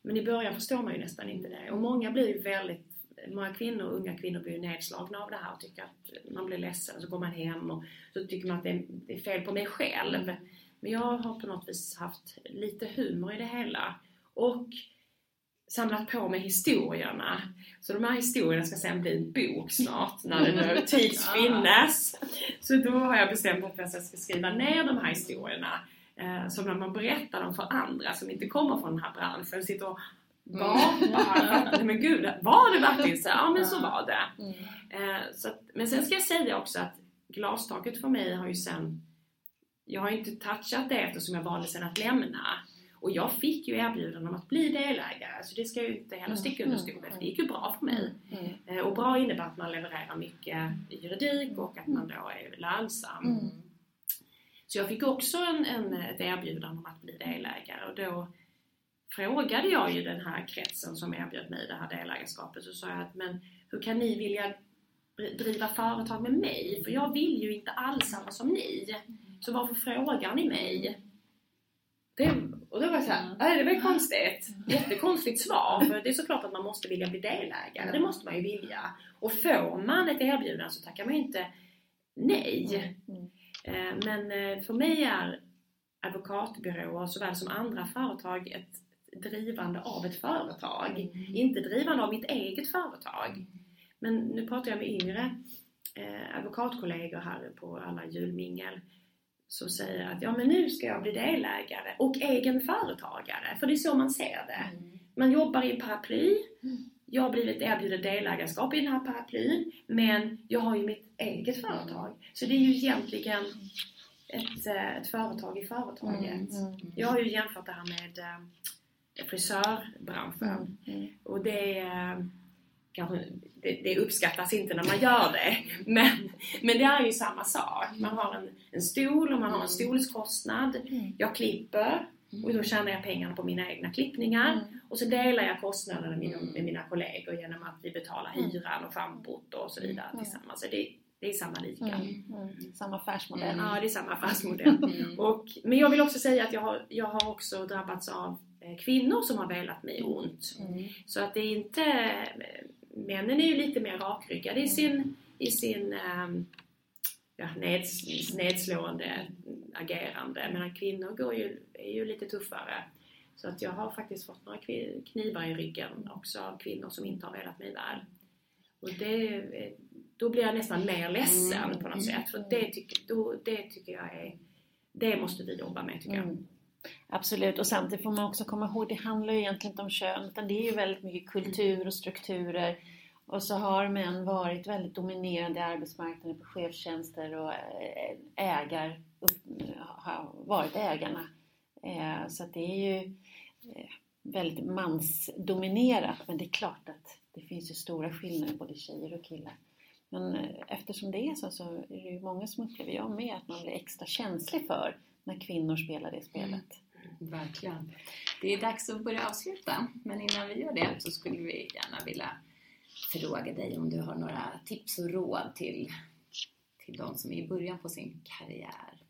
Speaker 4: Men i början förstår man ju nästan inte det. Och många blir ju väldigt Många kvinnor, unga kvinnor blir ju nedslagna av det här och tycker att man blir ledsen och så går man hem och så tycker man att det är, det är fel på mig själv. Men jag har på något vis haft lite humor i det hela. Och samlat på mig historierna. Så de här historierna ska sen bli en bok snart när det nu tids finnes. Så då har jag bestämt att jag ska skriva ner de här historierna. Eh, så när man berättar dem för andra som inte kommer från den här branschen, sitter och gapar. Men gud, var det verkligen så? Ja men så var det.
Speaker 3: Mm.
Speaker 4: Eh, så att, men sen ska jag säga också att glastaket för mig har ju sen jag har inte touchat det eftersom jag valde sen att lämna. Och jag fick ju erbjudande om att bli delägare, så det ska ju inte heller sticka under stolen, för det gick ju bra för mig.
Speaker 3: Mm.
Speaker 4: Eh, Och bra innebär att man levererar mycket juridik och att man då är lönsam.
Speaker 3: Mm.
Speaker 4: Så jag fick också en, en, ett erbjudande om att bli delägare och då frågade jag ju den här kretsen som erbjöd mig det här delägarskapet så sa jag att men hur kan ni vilja driva företag med mig? För jag vill ju inte alls samma som ni. Så varför frågar ni mig? Det, och då var jag såhär, äh, det var ju konstigt. Jättekonstigt svar. För det är såklart att man måste vilja bli delägare. Det måste man ju vilja. Och får man ett erbjudande så tackar man ju inte nej. Eh, men eh, för mig är advokatbyråer såväl som andra företag ett drivande av ett företag. Inte drivande av mitt eget företag. Men nu pratar jag med yngre eh, advokatkollegor här på alla julmingel som säger att ja men nu ska jag bli delägare och egen företagare. För det är så man ser det. Man jobbar i en paraply. Jag har blivit erbjuden delägarskap i den här paraplyn. Men jag har ju mitt eget företag. Så det är ju egentligen ett, eh, ett företag i företaget. Jag har ju jämfört det här med eh, frisörbranschen.
Speaker 3: Mm.
Speaker 4: Och det, eh, kanske, det, det uppskattas inte när man gör det. Men, men det är ju samma sak. Man har en, en stol och man har en stolskostnad.
Speaker 3: Mm.
Speaker 4: Jag klipper och då tjänar jag pengarna på mina egna klippningar.
Speaker 3: Mm.
Speaker 4: Och så delar jag kostnaderna med mina, med mina kollegor genom att vi betalar hyran och schampot och så vidare
Speaker 3: Mm.
Speaker 4: tillsammans. Så det, det är samma lika.
Speaker 3: Mm. Mm. Samma affärsmodell.
Speaker 4: Ja, det är samma affärsmodell. Och, men jag vill också säga att jag har, jag har också drabbats av kvinnor som har velat mig ont.
Speaker 3: Mm.
Speaker 4: Så att det är inte... eh, Männen är ju lite mer rakryggade i sin, i sin ehm, ja, neds, nedslående agerande. Medan kvinnor går ju, är ju lite tuffare. Så att jag har faktiskt fått några knivar i ryggen också av kvinnor som inte har velat mig väl. Och det, eh, då blir jag nästan mer ledsen på något sätt. För det tycker, då, det tycker jag är... Det måste vi jobba med tycker jag.
Speaker 3: Absolut, och samtidigt får man också komma ihåg, det handlar ju egentligen inte om kön utan det är ju väldigt mycket kultur och strukturer. Och så har män varit väldigt dominerande i arbetsmarknaden på chefstjänster och eh, ägar, har varit ägarna. Eh, så att det är ju eh, väldigt mansdominerat men det är klart att det finns ju stora skillnader både tjejer och killar. Men eftersom det är så så är det ju många som upplever, jag med, att man blir extra känslig för när kvinnor spelar det spelet.
Speaker 2: Verkligen. Det är dags att börja avsluta. Men innan vi gör det så skulle vi gärna vilja fråga dig om du har några tips och råd till, till de som är i början på sin karriär.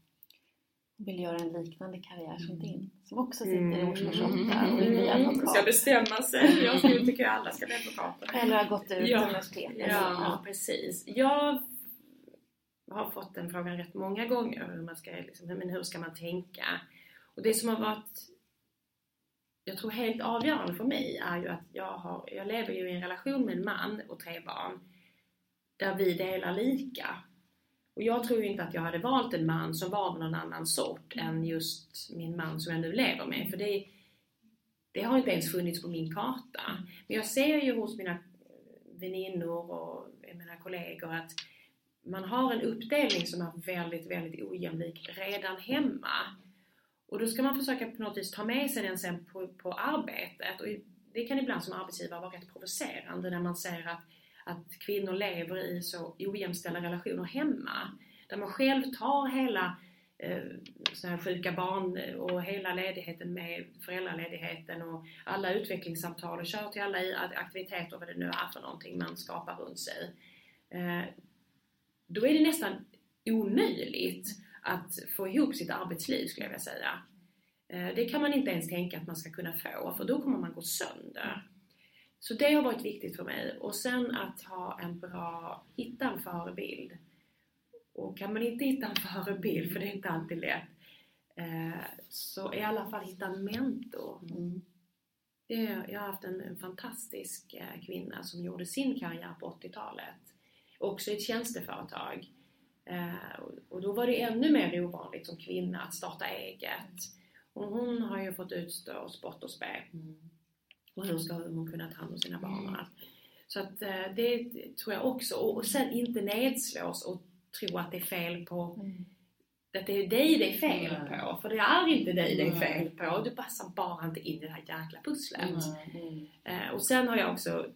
Speaker 3: vill göra en liknande karriär som din. Som också sitter i
Speaker 4: Mm.
Speaker 3: årskurs 8 och vill bli advokat.
Speaker 4: Ska bestämma sig. Jag att alla ska bli advokater.
Speaker 3: Eller har gått ut
Speaker 4: Ja.
Speaker 3: universitetet.
Speaker 4: Ja, precis. Jag har fått den frågan rätt många gånger. Hur, man ska, liksom, men hur ska man tänka? Och det som har varit jag tror helt avgörande för mig är ju att jag, har, jag lever ju i en relation med en man och tre barn där vi delar lika. Och jag tror ju inte att jag hade valt en man som var av någon annan sort än just min man som jag nu lever med. För det, det har inte ens funnits på min karta. Men jag ser ju hos mina väninnor och mina kollegor att man har en uppdelning som är väldigt, väldigt ojämlik redan hemma. Och då ska man försöka på något vis ta med sig den sen på, på arbetet. Och det kan ibland som arbetsgivare vara rätt provocerande när man ser att, att kvinnor lever i så ojämställda relationer hemma. Där man själv tar hela eh, så här sjuka barn och hela ledigheten med föräldraledigheten och alla utvecklingssamtal och kör till alla aktiviteter, vad det nu är för någonting man skapar runt sig. Eh, då är det nästan omöjligt att få ihop sitt arbetsliv skulle jag vilja säga. Eh, Det kan man inte ens tänka att man ska kunna få för då kommer man gå sönder. Så det har varit viktigt för mig. Och sen att ha en bra, hitta en förebild. Och kan man inte hitta en förebild, för det är inte alltid lätt, eh, så i alla fall hitta en mentor. Det, jag har haft en, en fantastisk eh, kvinna som gjorde sin karriär på 80-talet. Också i ett tjänsteföretag. Eh, och- då var det ännu mer ovanligt som kvinna att starta eget. Och hon har ju fått utstå spott och spe. Och hur ska hon kunna ta hand om sina barn och allt. Så att eh, det tror jag också. Och, sen inte nedslås och tro att det är fel på
Speaker 3: Mm.
Speaker 4: att det är dig det är fel på. För det är inte dig det är fel på. Du passar bara inte in i det här jäkla pusslet.
Speaker 3: Mm.
Speaker 4: Eh, och sen har jag också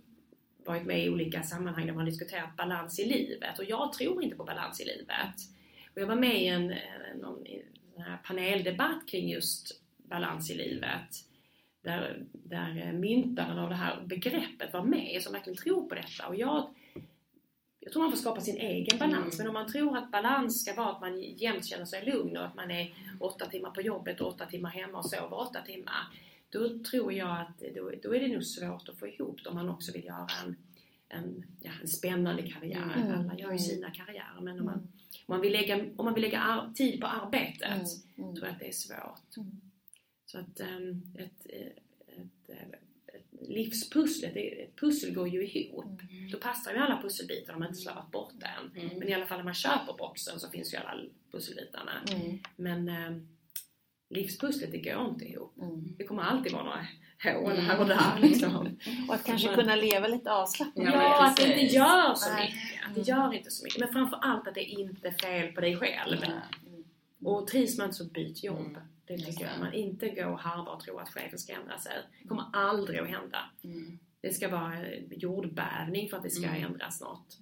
Speaker 4: varit med i olika sammanhang där man har diskuterat balans i livet. Och jag tror inte på balans i livet. Och jag var med i en, någon, paneldebatt kring just balans i livet. Där, där myntaren av det här begreppet var med, som verkligen tror på detta. Och jag, jag tror man får skapa sin egen balans.
Speaker 2: Mm.
Speaker 4: Men om man tror att balans ska vara att man jämt känner sig lugn och att man är åtta timmar på jobbet och åtta timmar hemma och sover åtta timmar. Då tror jag att då, då är det nog svårt att få ihop det om man också vill göra en, en, ja, en spännande karriär.
Speaker 3: Mm.
Speaker 4: Alla gör ju
Speaker 3: Mm.
Speaker 4: sina karriärer men om man, om man vill lägga, om man vill lägga ar- tid på arbetet
Speaker 3: Mm. Mm.
Speaker 4: tror jag att det är svårt.
Speaker 3: Mm.
Speaker 4: Så att um, ett, ett, eh, ett livspusslet, ett pussel går ju ihop.
Speaker 3: Mm.
Speaker 4: Då passar ju alla pusselbitar om man inte slavat bort den.
Speaker 2: Mm.
Speaker 4: Men i alla fall när man köper boxen så finns ju alla pusselbitarna.
Speaker 3: Mm.
Speaker 4: Men eh, livspusslet det går inte ihop.
Speaker 3: Mm.
Speaker 4: Det kommer alltid vara några hål
Speaker 2: Mm.
Speaker 4: här och där liksom.
Speaker 3: Och att kanske
Speaker 4: Man-
Speaker 3: kunna leva lite avslappnat.
Speaker 2: Ja,
Speaker 4: att det inte gör så
Speaker 3: Nej.
Speaker 4: mycket. Att det gör inte så mycket. Men framför allt att det inte är fel på dig själv. Och trivs man inte så byt jobb.
Speaker 2: Mm.
Speaker 4: Det tycker jag. Man inte går och harvar och tror att chefen ska ändra sig. Det kommer aldrig att hända.
Speaker 2: Mm.
Speaker 4: Det ska vara jordbävning för att det ska
Speaker 2: Mm.
Speaker 4: ändras något.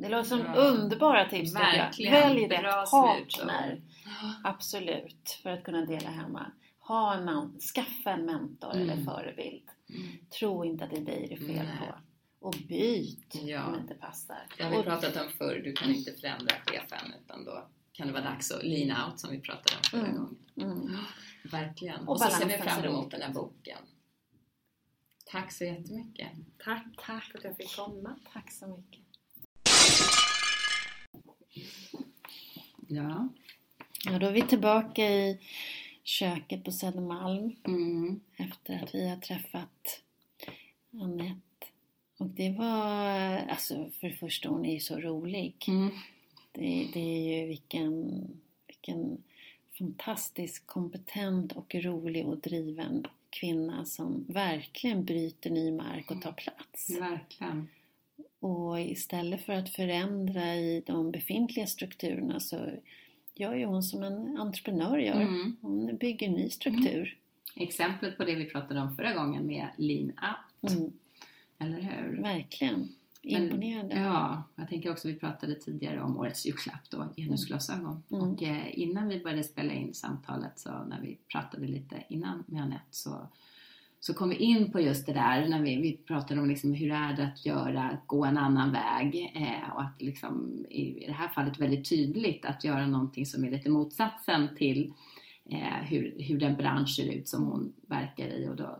Speaker 3: Det låter som
Speaker 2: Ja.
Speaker 3: underbara tips tycker jag.
Speaker 2: Verkligen.
Speaker 3: Välj
Speaker 2: Bra
Speaker 3: rätt partner. Absolut. För att kunna dela hemma. Ha en man, skaffa en mentor
Speaker 2: Mm.
Speaker 3: eller förebild.
Speaker 2: Mm.
Speaker 3: Tro inte att det är dig det är fel
Speaker 2: Nej.
Speaker 3: på. Och byt
Speaker 2: Ja.
Speaker 3: om det inte passar.
Speaker 2: Det har vi pratat om förr, du kan inte förändra chefen utan då kan det vara dags att lean out som vi pratade om förra
Speaker 3: Mm.
Speaker 2: gången.
Speaker 3: Mm.
Speaker 2: Verkligen.
Speaker 3: Och
Speaker 2: Och, så ser vi fram emot den här boken. Tack så jättemycket.
Speaker 4: Tack, tack för att jag fick komma.
Speaker 3: Tack så mycket.
Speaker 2: Ja.
Speaker 3: Ja, då är vi tillbaka i köket på Södermalm
Speaker 2: Mm.
Speaker 3: efter att vi har träffat Anette. Och det var, alltså för det första hon är ju så rolig.
Speaker 2: Mm.
Speaker 3: Det, det är ju vilken, vilken fantastisk kompetent och rolig och driven kvinna som verkligen bryter ny mark och tar plats.
Speaker 2: Verkligen.
Speaker 3: Och istället för att förändra i de befintliga strukturerna så gör ju hon som en entreprenör gör.
Speaker 2: Mm.
Speaker 3: Hon bygger ny struktur.
Speaker 2: Exemplet på det vi pratade om förra gången med lean out,
Speaker 3: Mm,
Speaker 2: eller hur?
Speaker 3: verkligen.
Speaker 2: Men-
Speaker 3: Imponerande.
Speaker 2: Ja, jag tänker också vi pratade tidigare om årets julklapp då, genusglasögon.
Speaker 3: Mm.
Speaker 2: Och eh, innan vi började spela in samtalet så när vi pratade lite innan med Anette så, så kom vi in på just det där när vi, vi pratade om liksom hur är det att göra, gå en annan väg eh, och att liksom i, i det här fallet väldigt tydligt att göra någonting som är lite motsatsen till eh, hur, hur den bransch ser ut som hon verkar i och då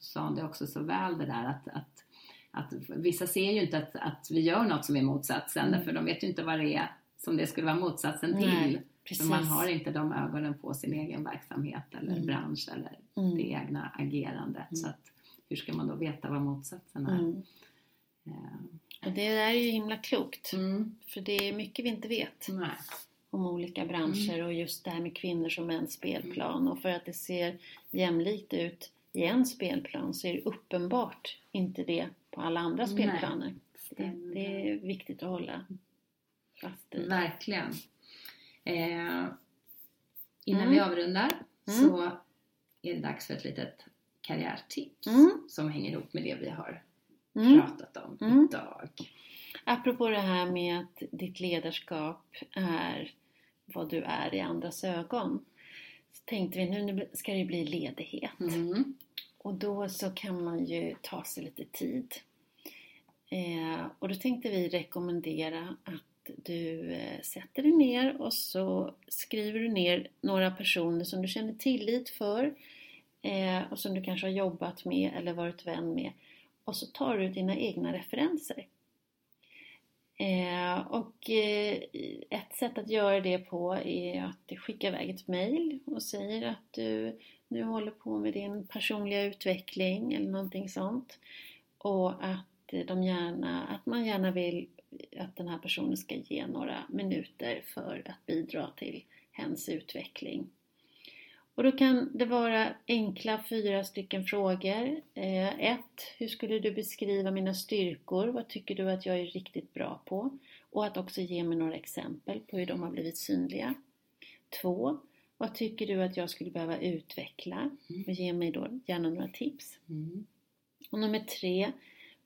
Speaker 2: sa hon det också så väl det där att, att att vissa ser ju inte att, att vi gör något som är motsatsen
Speaker 3: Mm.
Speaker 2: därför de vet ju inte vad det är som det skulle vara motsatsen
Speaker 3: Nej,
Speaker 2: till.
Speaker 3: Precis.
Speaker 2: Man har inte de ögonen på sin egen verksamhet eller
Speaker 3: Mm.
Speaker 2: bransch eller
Speaker 3: Mm.
Speaker 2: det egna agerandet.
Speaker 3: Mm.
Speaker 2: Så att, hur ska man då veta vad motsatsen är?
Speaker 3: Mm.
Speaker 2: Eh,
Speaker 3: Och det är ju himla klokt.
Speaker 2: Mm.
Speaker 3: För det är mycket vi inte vet
Speaker 2: Nej.
Speaker 3: om olika branscher och just det här med kvinnors och mäns spelplan. Och för att det ser jämlikt ut i en spelplan så är det uppenbart inte det på alla andra spelplaner. Det, det är viktigt att hålla fast i.
Speaker 2: Verkligen. Eh, innan
Speaker 3: Mm.
Speaker 2: vi avrundar
Speaker 3: Mm.
Speaker 2: så är det dags för ett litet karriärtips
Speaker 3: Mm.
Speaker 2: som hänger ihop med det vi har
Speaker 3: Mm.
Speaker 2: pratat om
Speaker 3: Mm.
Speaker 2: idag.
Speaker 3: Apropå det här med att ditt ledarskap är vad du är i andras ögon. Så tänkte vi nu ska det bli ledighet.
Speaker 2: Mm.
Speaker 3: Och då så kan man ju ta sig lite tid. Eh, och då tänkte vi rekommendera att du eh, sätter dig ner och så skriver du ner några personer som du känner tillit för eh, och som du kanske har jobbat med eller varit vän med. Och så tar du dina egna referenser. Eh, och ett sätt att göra det på är att skicka iväg ett mail och säger att du nu håller på med din personliga utveckling eller någonting sånt. Och att, de gärna, att man gärna vill att den här personen ska ge några minuter för att bidra till hens utveckling. Och då kan det vara enkla fyra stycken frågor. Eh, ett, hur skulle du beskriva mina styrkor? Vad tycker du att jag är riktigt bra på? Och att också ge mig några exempel på hur de har blivit synliga. Två, vad tycker du att jag skulle behöva utveckla? Och ge mig då gärna några tips.
Speaker 2: Mm.
Speaker 3: Och nummer tre,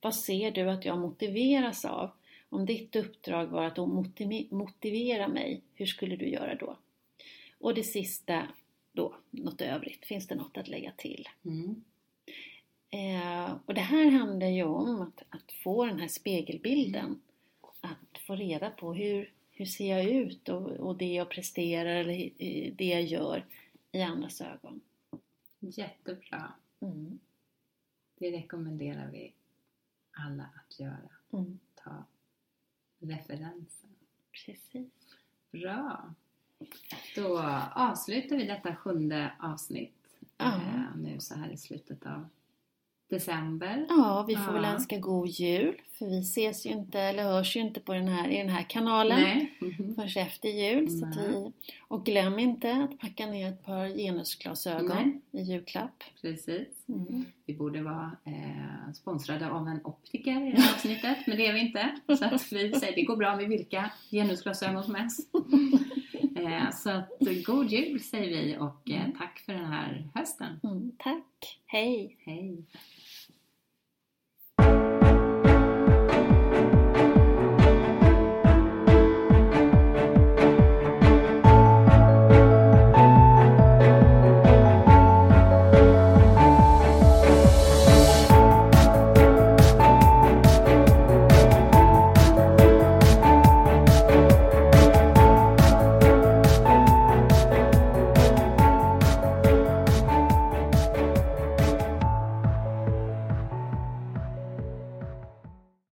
Speaker 3: vad ser du att jag motiveras av? Om ditt uppdrag var att motiv- motivera mig, hur skulle du göra då? Och det sista, då, något övrigt. Finns det något att lägga till?
Speaker 2: Mm.
Speaker 3: Eh, och det här handlar ju om att, att få den här spegelbilden. Att få reda på hur, hur ser jag ut och, och det jag presterar eller det jag gör i andras ögon.
Speaker 2: Jättebra.
Speaker 3: Mm.
Speaker 2: Det rekommenderar vi alla att göra.
Speaker 3: Mm.
Speaker 2: Ta referenser.
Speaker 3: Precis.
Speaker 2: Bra. Då avslutar vi detta sjunde avsnitt eh, nu så här i slutet av december.
Speaker 3: Ja, vi får
Speaker 2: Ja.
Speaker 3: väl önska god jul. För vi ses ju inte, eller hörs ju inte på den här, i den här kanalen
Speaker 2: Nej. Mhm.
Speaker 3: förrän efter jul. Så att
Speaker 2: Nej.
Speaker 3: vi, och glöm inte att packa ner ett par genusglasögon i julklapp.
Speaker 2: Precis.
Speaker 3: Mm.
Speaker 2: Vi borde vara eh, sponsrade av en optiker i det här avsnittet, men det är vi inte. Så att vi säger det går bra med vilka genusglasögon som helst. Eh, så att god jul säger vi och eh, tack för den här hösten.
Speaker 3: Mm, tack! Hej!
Speaker 2: Hej!